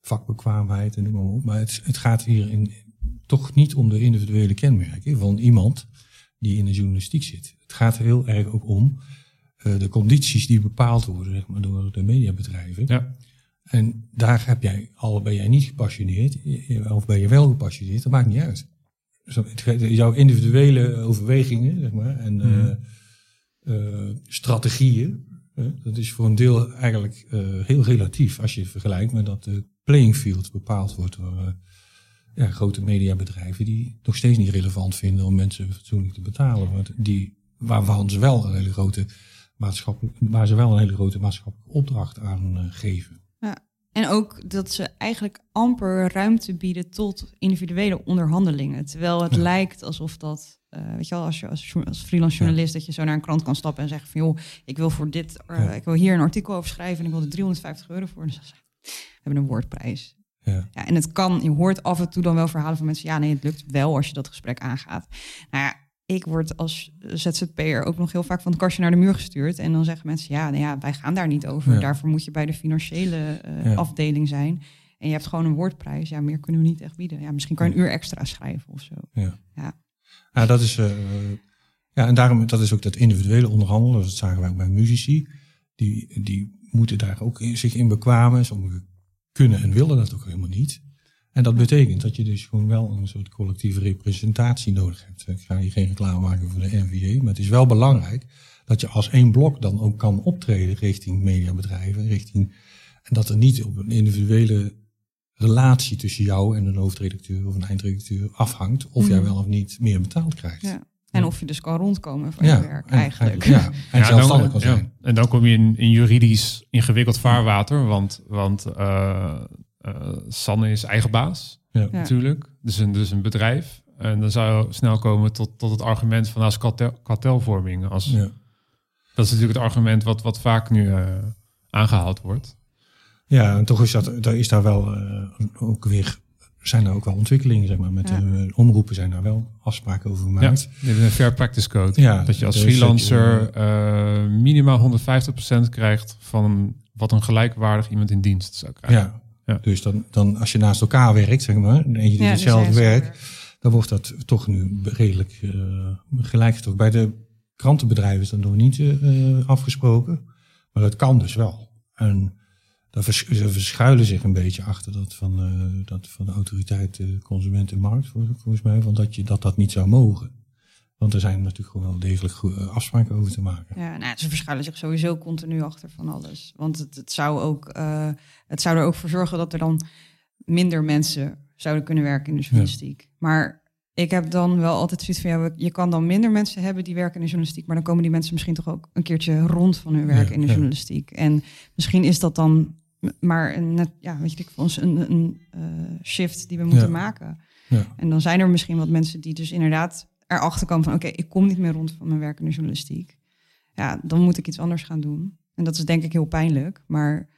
vakbekwaamheid en noem maar op. Maar het, het gaat hier in, toch niet om de individuele kenmerken van iemand die in de journalistiek zit. Het gaat heel erg ook om de condities die bepaald worden zeg maar, door de mediabedrijven. Ja. En daar heb jij, al ben jij niet gepassioneerd, of ben je wel gepassioneerd, dat maakt niet uit. Jouw individuele overwegingen zeg maar, en mm. uh, strategieën, dat is voor een deel eigenlijk heel relatief als je het vergelijkt met dat de playing field bepaald wordt door ja, grote mediabedrijven die nog steeds niet relevant vinden om mensen fatsoenlijk te betalen. Want die, waarvan ze wel een hele grote maatschappelijk, waar ze wel een hele grote maatschappelijke opdracht aan geven. En ook dat ze eigenlijk amper ruimte bieden tot individuele onderhandelingen. Terwijl het lijkt alsof dat, uh, weet je wel, als je als, als freelance journalist, dat je zo naar een krant kan stappen en zeggen van joh, ik wil voor dit, uh, ik wil hier een artikel over schrijven en ik wil er 350 euro voor. Dus hebben een woordprijs. Ja. ja. en het kan, je hoort af en toe dan wel verhalen van mensen, ja nee, het lukt wel als je dat gesprek aangaat. Nou ja, ik word als ZZP'er ook nog heel vaak van het kastje naar de muur gestuurd. En dan zeggen mensen, ja, nou ja wij gaan daar niet over. Daarvoor moet je bij de financiële uh, afdeling zijn. En je hebt gewoon een woordprijs. Ja, meer kunnen we niet echt bieden. Ja, misschien kan je een uur extra schrijven of zo. Ja, ja. ja dat is... Uh, ja, en daarom, dat is ook dat individuele onderhandelen. Dat zagen wij ook bij muzici. Die, die moeten daar ook in, zich in bekwamen. Sommigen kunnen en willen dat ook helemaal niet. En dat betekent dat je dus gewoon wel een soort collectieve representatie nodig hebt. Ik ga hier geen reclame maken voor de NVA, maar het is wel belangrijk dat je als één blok dan ook kan optreden richting mediabedrijven, richting, en dat er niet op een individuele relatie tussen jou en een hoofdredacteur of een eindredacteur afhangt of jij Mhm. wel of niet meer betaald krijgt. Ja. En of je dus kan rondkomen van je werk, en eigenlijk. Ja, en Ja, zelfstandig kan dan, ja. zijn. En dan kom je in, in juridisch ingewikkeld vaarwater, want, want eh, Sanne is eigen baas Ja. Natuurlijk, dus een, dus een bedrijf. En dan zou je snel komen tot, tot het argument van als kartel, kartelvorming. Als, Ja. Dat is natuurlijk het argument wat, wat vaak nu eh, aangehaald wordt. Ja, en toch is, dat, daar is daar wel eh, ook weer, zijn er ook wel ontwikkelingen, zeg maar. Met Ja. de eh, omroepen zijn daar wel afspraken over gemaakt. Ja, is een fair practice code. Ja, dat je als dus je, freelancer eh, minimaal 150% krijgt van wat een gelijkwaardig iemand in dienst zou krijgen. Ja. Ja. Dus dan, dan als je naast elkaar werkt, zeg maar, en je doet Ja, hetzelfde dus werk, dan wordt dat toch nu redelijk eh gelijk getrokken. Bij de krantenbedrijven is dat nog niet eh, afgesproken, maar het kan dus wel. En daar vers- ze verschuilen zich een beetje achter dat van, eh, dat van de autoriteit consument en markt, vol- volgens mij, van dat, je, dat dat niet zou mogen. Want er zijn natuurlijk gewoon wel degelijk goede afspraken over te maken. Ja, nou, ze verschuilen zich sowieso continu achter van alles. Want het, het, zou ook, eh, het zou er ook voor zorgen dat er dan minder mensen zouden kunnen werken in de journalistiek. Maar ik heb dan wel altijd zoiets van, ja, je kan dan minder mensen hebben die werken in de journalistiek, maar dan komen die mensen misschien toch ook een keertje rond van hun werk Ja, in de ja. journalistiek. En misschien is dat dan maar een, net, ja, weet je, voor ons een, een eh, shift die we moeten maken. Ja. En dan zijn er misschien wat mensen die dus inderdaad erachter komen van... oké, ik kom niet meer rond van mijn werk in de journalistiek. Ja, dan moet ik iets anders gaan doen. En dat is denk ik heel pijnlijk. Maar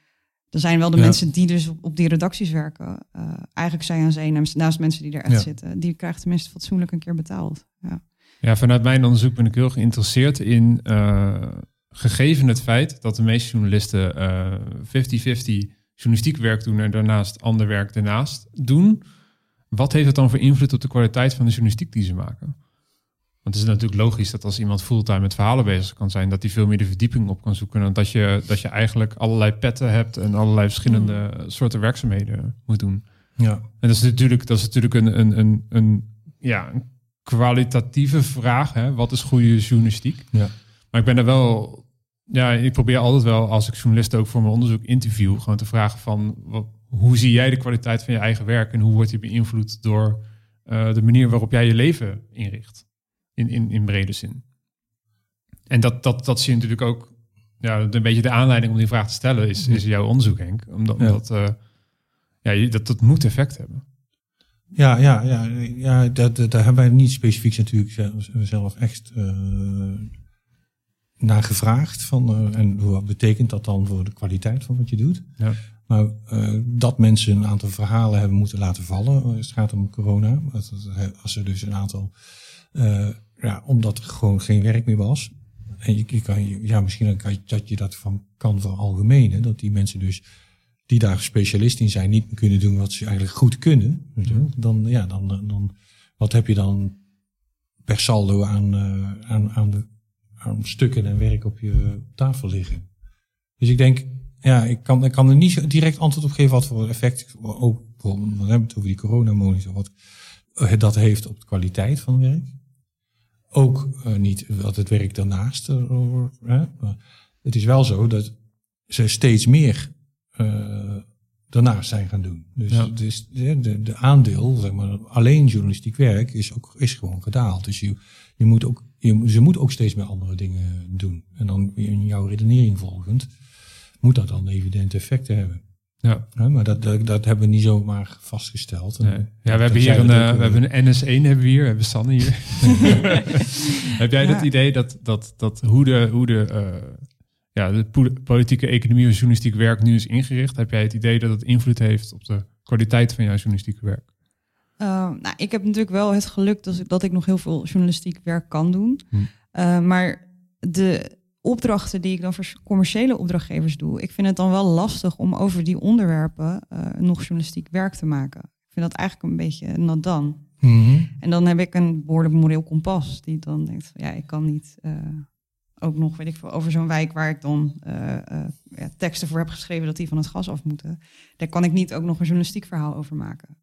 er zijn wel de Ja. mensen die dus op, op die redacties werken. eh, eigenlijk zij aan zee, naast, naast mensen die er echt Ja. zitten. Die krijgen tenminste fatsoenlijk een keer betaald. Ja. Ja, vanuit mijn onderzoek ben ik heel geïnteresseerd in, eh, gegeven het feit dat de meeste journalisten eh, 50-50 journalistiek werk doen en daarnaast ander werk daarnaast doen. Wat heeft het dan voor invloed op de kwaliteit van de journalistiek die ze maken? Want het is natuurlijk logisch dat als iemand fulltime met verhalen bezig kan zijn, dat hij veel meer de verdieping op kan zoeken. En dat je, dat je eigenlijk allerlei petten hebt en allerlei verschillende soorten werkzaamheden moet doen. Ja. En dat is natuurlijk, dat is natuurlijk een, een, een, een, ja, een kwalitatieve vraag. Hè? Wat is goede journalistiek? Ja. Maar ik ben er wel... Ja, ik probeer altijd wel, als ik journalisten ook voor mijn onderzoek interview... gewoon te vragen van... Wat, hoe zie jij de kwaliteit van je eigen werk... en hoe wordt die beïnvloed door eh, de manier waarop jij je leven inricht? In, in, in brede zin. En dat, dat, dat zie je natuurlijk ook... Ja, een beetje de aanleiding om die vraag te stellen is, is jouw onderzoek, Henk. Omdat, Ja. omdat eh, ja, dat, dat moet effect hebben. Ja, ja, ja, ja dat, dat- daar hebben wij niet specifiek natuurlijk zelf, echt eh, naar gevraagd. Van, eh, en wat betekent dat dan voor de kwaliteit van wat je doet? Ja. Maar dat mensen een aantal verhalen hebben moeten laten vallen. als Het gaat om corona. Als, er dus een aantal. Eh, ja, omdat er gewoon geen werk meer was. En je, je kan, ja, misschien kan je, dat je dat van kan veralgemenen. Dat die mensen dus die daar specialist in zijn, niet meer kunnen doen wat ze eigenlijk goed kunnen. wel. Dan, ja, dan, dan, wat heb je dan per saldo aan, eh, aan, aan, de, aan stukken en werk op je tafel liggen? Dus ik denk, ja, ik kan, ik kan er niet direct antwoord op geven wat voor effect, ook bijvoorbeeld, we hebben het over die coronamonitor, wat eh, dat heeft op de kwaliteit van werk. Ook eh, niet wat het werk daarnaast. eh, over, hè. Maar het is wel zo dat ze steeds meer eh, daarnaast zijn gaan doen. Dus, Ja. dus de, de, de aandeel, zeg maar, alleen journalistiek werk is, ook, is gewoon gedaald. Dus je, je moet ook, je, ze moet ook steeds meer andere dingen doen. En dan in jouw redenering volgend, moet dat dan evidente effecten hebben. Ja. Ja, maar dat, dat, dat hebben we niet zomaar vastgesteld. En Nee. Ja, we hebben hier een, eh, we eh, hebben een NS1 hebben we hier, we hebben Sanne hier. [laughs] Heb jij Ja. dat idee dat, dat, dat hoe de, hoe de, eh, ja, de po- politieke economie of journalistiek werk nu is ingericht, heb jij het idee dat het invloed heeft op de kwaliteit van jouw journalistieke werk? Uh, nou, ik heb natuurlijk wel het geluk dat ik, dat ik nog heel veel journalistiek werk kan doen. Hm. Uh, maar de opdrachten die ik dan voor commerciële opdrachtgevers doe, ik vind het dan wel lastig om over die onderwerpen uh, nog journalistiek werk te maken. Ik vind dat eigenlijk een beetje not done. Mhm. En dan heb ik een behoorlijk moreel kompas die dan denkt, van, ja, ik kan niet uh, ook nog, weet ik veel, over zo'n wijk waar ik dan uh, ja, teksten voor heb geschreven dat die van het gas af moeten. Daar kan ik niet ook nog een journalistiek verhaal over maken.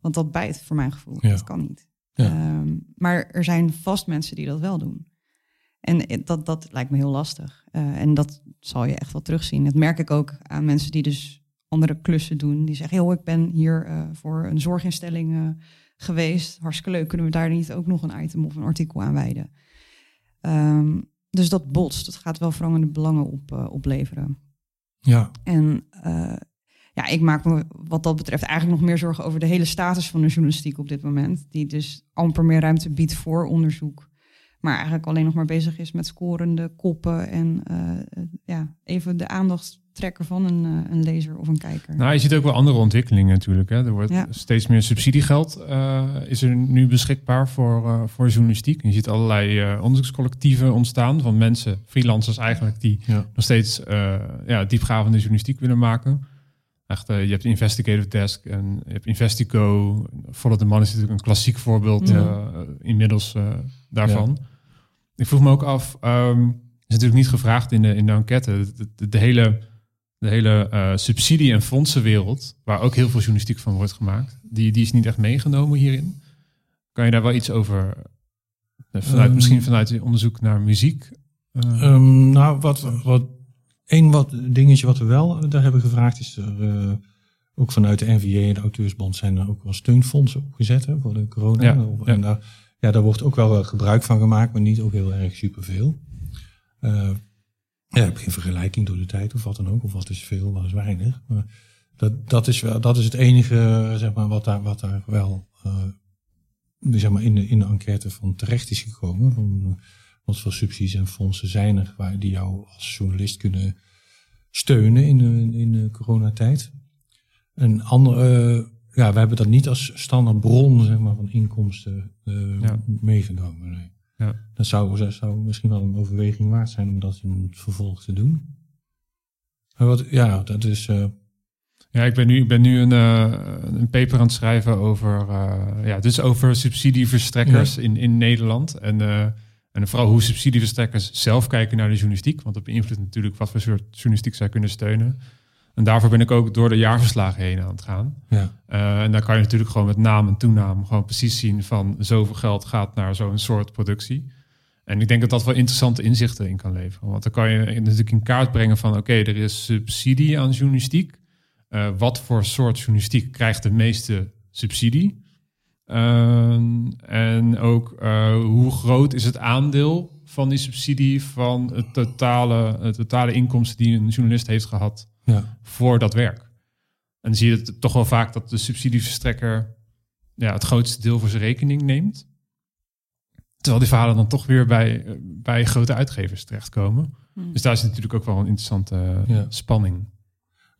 Want dat bijt voor mijn gevoel. Ja. Dat kan niet. Ja. Um, maar er zijn vast mensen die dat wel doen. En dat, dat lijkt me heel lastig. Uh, en dat zal je echt wel terugzien. Dat merk ik ook aan mensen die dus andere klussen doen. Die zeggen, joh, ik ben hier eh, voor een zorginstelling eh, geweest. Hartstikke leuk. Kunnen we daar niet ook nog een item of een artikel aan wijden? Ehm, dus dat botst. Dat gaat wel verangende belangen op, eh, opleveren. Ja, En eh, ja, ik maak me wat dat betreft eigenlijk nog meer zorgen over de hele status van de journalistiek op dit moment. Die dus amper meer ruimte biedt voor onderzoek. Maar eigenlijk alleen nog maar bezig is met scorende koppen en eh, ja, even de aandacht trekken van een, eh, een lezer of een kijker. Nou, je ziet ook wel andere ontwikkelingen natuurlijk. Hè. Er wordt Ja. steeds meer subsidiegeld eh, is er nu beschikbaar voor, eh, voor journalistiek. Je ziet allerlei eh, onderzoekscollectieven ontstaan van mensen, freelancers eigenlijk, die ja. nog steeds eh, ja, diepgravende journalistiek willen maken. Echt, eh, je hebt Investigative Desk en je hebt Investico. Follow the Money is natuurlijk een klassiek voorbeeld Ja. eh, inmiddels eh, daarvan. Ik vroeg me ook af, ehm is natuurlijk niet gevraagd in de, in de enquête, de, de, de hele, de hele subsidie- en fondsenwereld, waar ook heel veel journalistiek van wordt gemaakt, die, die is niet echt meegenomen hierin. Kan je daar wel iets over, eh, vanuit, Ehm. misschien vanuit je onderzoek naar muziek? eh, Ehm, nou, wat, wat, één wat dingetje wat we wel eh, daar hebben gevraagd is er eh, ook vanuit de NVA en de Auteursbond zijn er ook wel steunfondsen opgezet hè, voor de corona. Ja, en ja. daar, ja, daar wordt ook wel wat gebruik van gemaakt, maar niet ook heel erg superveel. Eh ja, ik heb geen vergelijking door de tijd of wat dan ook, of wat is veel, wat is weinig. Maar dat, dat, is wel, dat is het enige zeg maar, wat, daar, wat daar wel eh, zeg maar in, de, in de enquête van terecht is gekomen. Van, eh, wat voor subsidies en fondsen zijn er waar die jou als journalist kunnen steunen in de, in de coronatijd. Een andere, eh, ja, we hebben dat niet als standaard bron zeg maar, van inkomsten eh, Ja. meegenomen. Nee. Ja. Dat zou, dat zou misschien wel een overweging waard zijn om dat in het vervolg te doen. Maar wat, ja, dat is. eh, Ja, ik ben nu, ik ben nu een, eh, een paper aan het schrijven over, eh, ja, dus over subsidieverstrekkers in, in Nederland. En, eh, en vooral hoe subsidieverstrekkers zelf kijken naar de journalistiek. Want dat beïnvloedt natuurlijk wat voor soort journalistiek zij kunnen steunen. En daarvoor ben ik ook door de jaarverslagen heen aan het gaan. ja, Eh, en dan kan je natuurlijk gewoon met naam en toenaam gewoon precies zien van zoveel geld gaat naar zo'n soort productie. En ik denk dat dat wel interessante inzichten in kan leveren. Want dan kan je natuurlijk in kaart brengen van oké, er is subsidie aan journalistiek. Eh, wat voor soort journalistiek krijgt de meeste subsidie? Ehm, en ook eh, hoe groot is het aandeel van die subsidie van het totale, het totale inkomsten die een journalist heeft gehad ja, voor dat werk. En dan zie je het toch wel vaak dat de subsidieverstrekker ja, het grootste deel voor zijn rekening neemt. Terwijl die verhalen dan toch weer bij, bij grote uitgevers terechtkomen. Hmm. Dus daar is natuurlijk ook wel een interessante eh, Ja. spanning.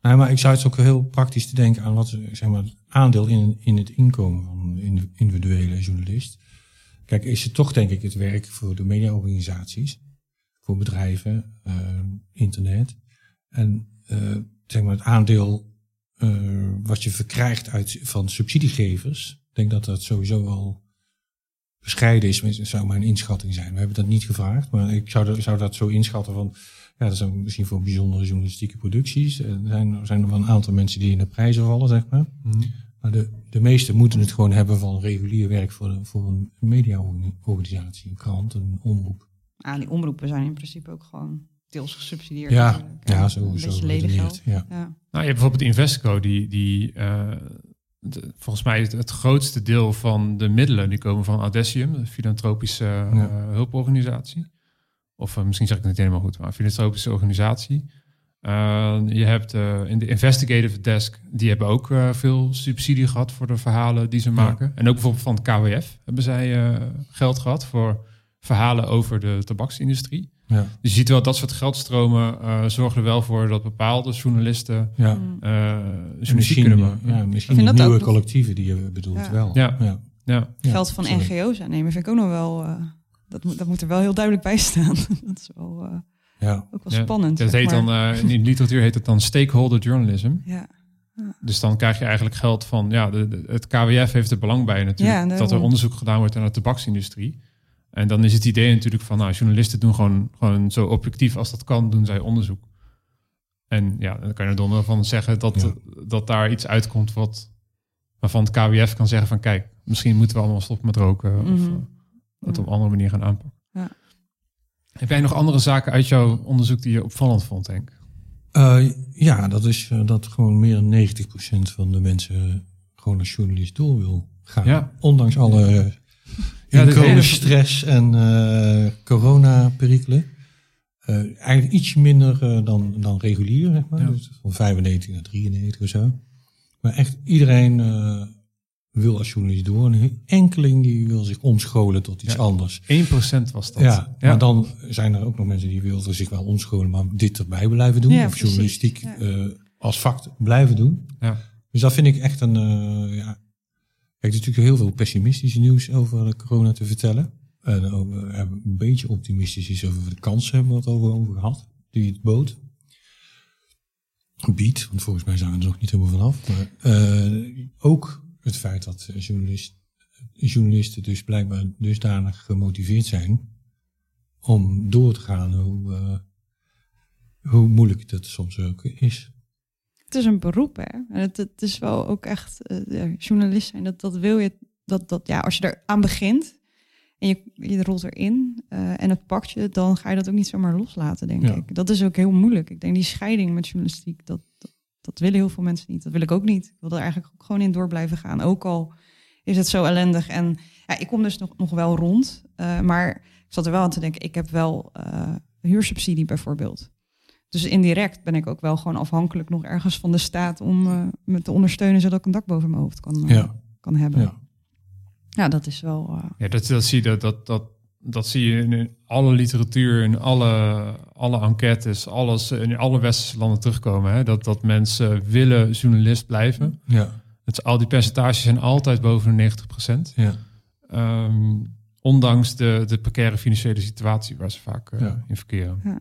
Nou, maar ik zou het ook heel praktisch te denken aan wat zeg maar, het aandeel in, in het inkomen van een indiv- individuele journalist. Kijk, is het toch denk ik het werk voor de mediaorganisaties, voor bedrijven, eh, internet. En eh, zeg maar het aandeel eh, wat je verkrijgt uit, van subsidiegevers, ik denk dat dat sowieso wel bescheiden is, zou mijn inschatting zijn. We hebben dat niet gevraagd, maar ik zou, zou dat zo inschatten van, ja, dat zijn misschien voor bijzondere journalistieke producties. Er zijn, er zijn er wel een aantal mensen die in de prijzen vallen, zeg maar. Maar de, de meesten moeten het gewoon hebben van regulier werk voor, de- voor een mediaorganisatie, een krant, een omroep. Ah, die omroepen zijn in principe ook gewoon deels gesubsidieerd. Ja, ja, Een sowieso. beetje geredeneerd, ledengeld. Ja. Ja. Nou, je hebt bijvoorbeeld Investico, die, die eh, de- volgens mij het, het grootste deel van de middelen die komen van Audecium, een filantropische eh, Ja. hulporganisatie. Of eh, misschien zeg ik het niet helemaal goed, maar een filantropische organisatie. Eh, je hebt eh, in de Investigative Desk, die hebben ook eh, veel subsidie gehad voor de verhalen die ze maken. En ook bijvoorbeeld van het KWF hebben zij eh, geld gehad voor verhalen over de tabaksindustrie. Ja, Dus je ziet wel dat soort geldstromen eh, zorgen er wel voor dat bepaalde journalisten ja. Mm. eh journalistiek Misschien, kunnen ja, maken. ja, Ja, misschien nieuwe collectieven die je bedoelt Ja. wel. Ja. ja. Geld van sorry. NGO's aannemen vind ik ook nog wel... eh, dat, moet, dat moet er wel heel duidelijk bij staan. [laughs] dat is wel, eh, Ja, ook wel Ja, spannend. Dat heet dan, eh, in de literatuur heet het dan stakeholder journalism. ja. Dus dan krijg je eigenlijk geld van, ja, de, de- het KWF heeft er belang bij natuurlijk, Ja, dat er onderzoek gedaan wordt naar de tabaksindustrie. En dan is het idee natuurlijk van, nou, journalisten doen gewoon, gewoon zo objectief als dat kan, doen zij onderzoek. En ja, dan kan je er donder van zeggen dat, Ja. dat daar iets uitkomt wat, waarvan het KWF kan zeggen van, kijk, misschien moeten we allemaal stoppen met roken of Mhm. eh, dat Ja. op een andere manier gaan aanpakken. Ja. Heb jij nog andere zaken uit jouw onderzoek die je opvallend vond, Henk? Uh, ja, dat is uh, dat gewoon meer dan 90% van de mensen gewoon als journalist door wil gaan. Ja. Ondanks alle uh, Ja, de hele- stress en uh, corona-perikelen. Uh, eigenlijk iets minder uh, dan, dan regulier, zeg maar. Ja. Dus van 95 naar 93 of zo. Maar echt iedereen uh, wil als journalist door. En een enkeling die wil zich omscholen tot iets Ja. anders. 1% was dat. Ja, maar dan zijn er ook nog mensen die wilden zich wel omscholen, maar dit erbij blijven doen. Ja, of precies. journalistiek Ja. eh, als vak blijven doen. Ja. Dus dat vind ik echt een. eh, ja. Kijk, er is natuurlijk heel veel pessimistisch nieuws over de corona te vertellen. En een beetje optimistisch is over de kansen hebben we het over, over gehad. Die het bood. Biedt, want volgens mij zijn we er nog niet helemaal vanaf. Maar eh, ook het feit dat eh, journalist, journalisten dus blijkbaar dusdanig gemotiveerd zijn om door te gaan hoe, eh, hoe moeilijk dat soms ook is. Het is een beroep, hè. En het, het is wel ook echt eh, ja, journalist zijn. Dat, dat wil je, dat, dat, ja, als je er aan begint en je, je rolt erin eh, en het pakt je, dan ga je dat ook niet zomaar loslaten, denk Ja. ik. Dat is ook heel moeilijk. Ik denk die scheiding met journalistiek, dat, dat, willen heel veel mensen niet. Dat wil ik ook niet. Ik wil er eigenlijk ook gewoon in door blijven gaan. Ook al is het zo ellendig. En ja, ik kom dus nog, nog wel rond. eh, maar ik zat er wel aan te denken, ik heb wel eh, huursubsidie bijvoorbeeld. Dus indirect ben ik ook wel gewoon afhankelijk nog ergens van de staat om eh, me te ondersteunen zodat ik een dak boven mijn hoofd kan, Ja. kan hebben. Ja. Ja. dat is wel. eh, Ja, dat, dat, zie je, dat, dat, dat, dat zie je in alle literatuur, in alle, alle enquêtes, alles in alle westerse landen terugkomen. Hè? Dat, dat mensen willen journalist blijven. Ja, Het, al die percentages zijn altijd boven de 90 procent. ja. Ehm, ondanks de, de precaire financiële situatie waar ze vaak eh, Ja. in verkeren. Ja.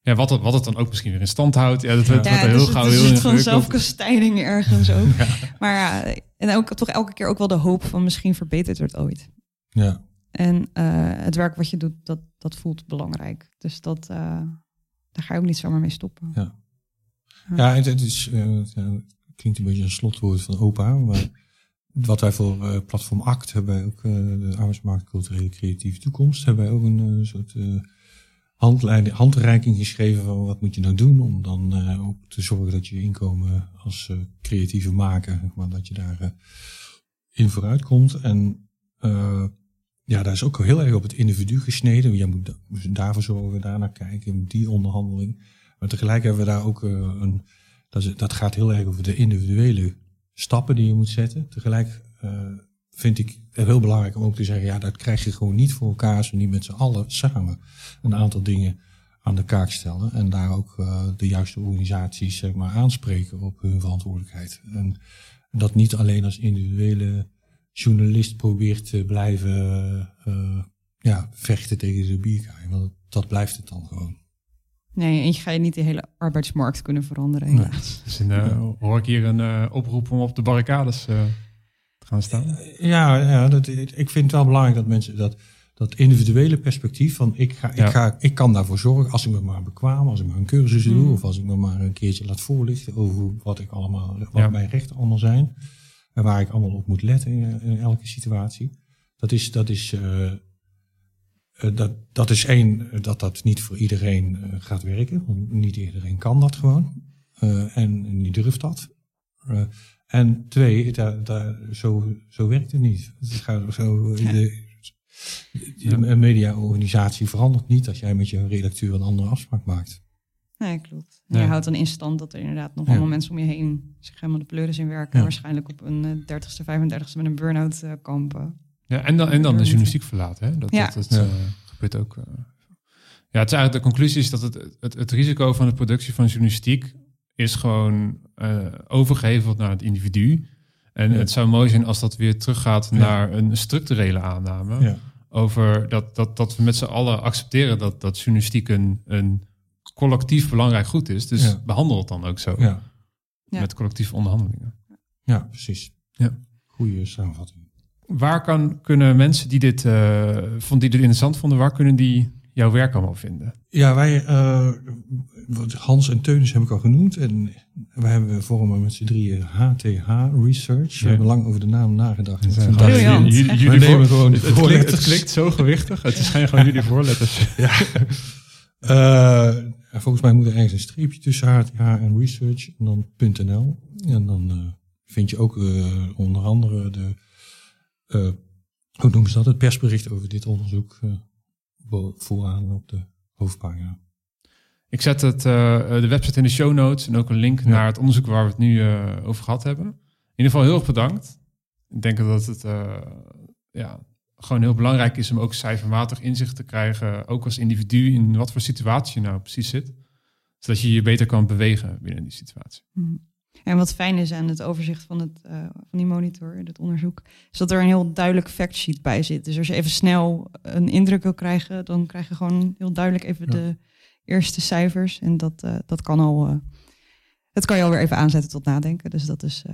Ja, wat, het, wat het dan ook misschien weer in stand houdt. Ja, dat wordt ja, wordt dus heel het gauw is heel een soort van ingewikkeld. zelfkastijding ergens ook. [laughs] Maar ja, en ook toch elke keer ook wel de hoop van misschien verbetert het ooit. ja. En eh, het werk wat je doet, dat, dat voelt belangrijk. Dus dat, eh, daar ga je ook niet zomaar mee stoppen. Ja. Ja, het, het is, eh, het, klinkt een beetje een slotwoord van opa. Maar wat wij voor Platform ACT hebben, wij ook de arbeidsmarkt culturele creatieve toekomst, hebben wij ook een soort handleiding, handreiking geschreven van wat moet je nou doen om dan ook te zorgen dat je inkomen als creatieve maker, maar, dat je daar eh, in vooruit komt. En ja, daar is ook heel erg op het individu gesneden. Jij moet da- moet daarvoor zorgen, daarnaar kijken, die onderhandeling. Maar tegelijk hebben we daar ook eh, een. Dat gaat heel erg over de individuele stappen die je moet zetten. Tegelijk eh, vind ik het heel belangrijk om ook te zeggen: ja, dat krijg je gewoon niet voor elkaar als we niet met z'n allen samen een aantal dingen aan de kaak stellen. En daar ook eh, de juiste organisaties zeg maar, aanspreken op hun verantwoordelijkheid. En dat niet alleen als individuele journalist probeert te blijven eh, ja, vechten tegen de bierkaai. Want dat blijft het dan gewoon. Nee, en je ga je niet de hele arbeidsmarkt kunnen veranderen. Nee. helaas. [laughs] Dus in, eh, hoor ik hier een eh, oproep om op de barricades eh, te gaan staan. Ja, ja dat, ik vind het wel belangrijk dat mensen dat, dat individuele perspectief van ik, ga, Ja. ik, ga, ik kan daarvoor zorgen als ik me maar bekwaam, als ik maar een cursus doe Mm. of als ik me maar een keertje laat voorlichten over wat ik allemaal, wat Ja. mijn rechten allemaal zijn en waar ik allemaal op moet letten in, in elke situatie. Dat is, dat is, eh, eh, dat, dat is één, eh, dat dat niet voor iedereen eh, gaat werken. Want niet iedereen kan dat gewoon. Eh, en niet durft dat. Eh, en twee, daar, daar, zo, zo werkt het niet. Het gaat zo, de, de- een mediaorganisatie verandert niet als jij met je redacteur een andere afspraak maakt. Nee, klopt. En. Je houdt dan in stand dat er inderdaad nog Ja. allemaal mensen om je heen zich helemaal de pleuris in werken. Ja. Waarschijnlijk op een eh, 30ste, 35ste met een burn-out eh, kampen. Ja, en dan, en dan de journalistiek verlaten. Hè? Dat, Ja. dat, dat Ja. eh, gebeurt ook. Ja, het is eigenlijk de conclusie is dat het, het, het risico van de productie van journalistiek is gewoon eh, overgeheveld naar het individu. En Ja. het zou mooi zijn als dat weer teruggaat Ja. naar een structurele aanname. Ja. Over dat, dat, dat we met z'n allen accepteren dat, dat journalistiek een, een collectief belangrijk goed is. Dus Ja. behandel het dan ook zo. Ja, Ja. Met collectieve onderhandelingen. ja precies. Ja. Goeie samenvatting. Waar kan, kunnen mensen die dit, eh vonden, die dit interessant vonden, waar kunnen die jouw werk allemaal vinden? Ja, wij, eh, Hans en Teunis heb ik al genoemd. En wij hebben vormen met z'n drieën HTH Research. We hebben lang over de naam nagedacht. Ja. Jullie, Echt. jullie nemen voor- gewoon de het, het, klinkt, het klinkt zo gewichtig. Het zijn gewoon jullie [laughs] voorletters. Ja. Eh, En volgens mij moet er ergens een streepje tussen HTH en research en dan .nl. En dan uh, vind je ook uh, onder andere de, uh, hoe noemen ze dat, het persbericht over dit onderzoek vooraan op de hoofdpagina. Ik zet het, de website in de show notes en ook een link naar het onderzoek waar we het nu over gehad hebben. In ieder geval heel erg bedankt. Ik denk dat het ja, gewoon heel belangrijk is om ook cijfermatig inzicht te krijgen, ook als individu, in wat voor situatie je nou precies zit. Zodat je je beter kan bewegen binnen die situatie. Mhm. En wat fijn is aan het overzicht van, het, uh, van die monitor, het onderzoek, is dat er een heel duidelijk factsheet bij zit. Dus als je even snel een indruk wil krijgen, dan krijg je gewoon heel duidelijk even de eerste cijfers. En dat, uh, dat kan al, uh, dat kan je alweer even aanzetten tot nadenken. Dus dat is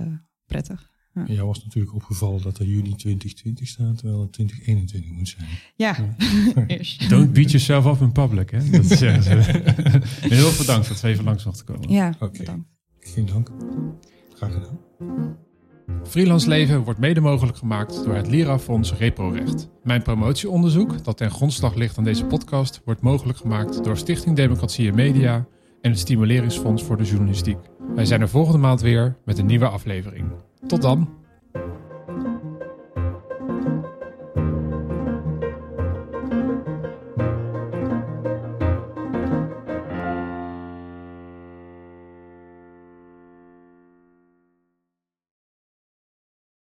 prettig. Ja. Jou was natuurlijk opgevallen dat er juni 2020 staat, terwijl het 2021 moet zijn. Ja. [laughs] Don't beat yourself up in public, hè? Dat zeggen ze. [laughs] Heel veel bedankt dat we even langs mochten komen. Ja, okay. bedankt. Geen dank. Graag gedaan. Freelance leven wordt mede mogelijk gemaakt door het Lira-fonds ReproRecht. Mijn promotieonderzoek, dat ten grondslag ligt aan deze podcast, wordt mogelijk gemaakt door Stichting Democratie en Media en het Stimuleringsfonds voor de Journalistiek. Wij zijn er volgende maand weer met een nieuwe aflevering. Tot dan!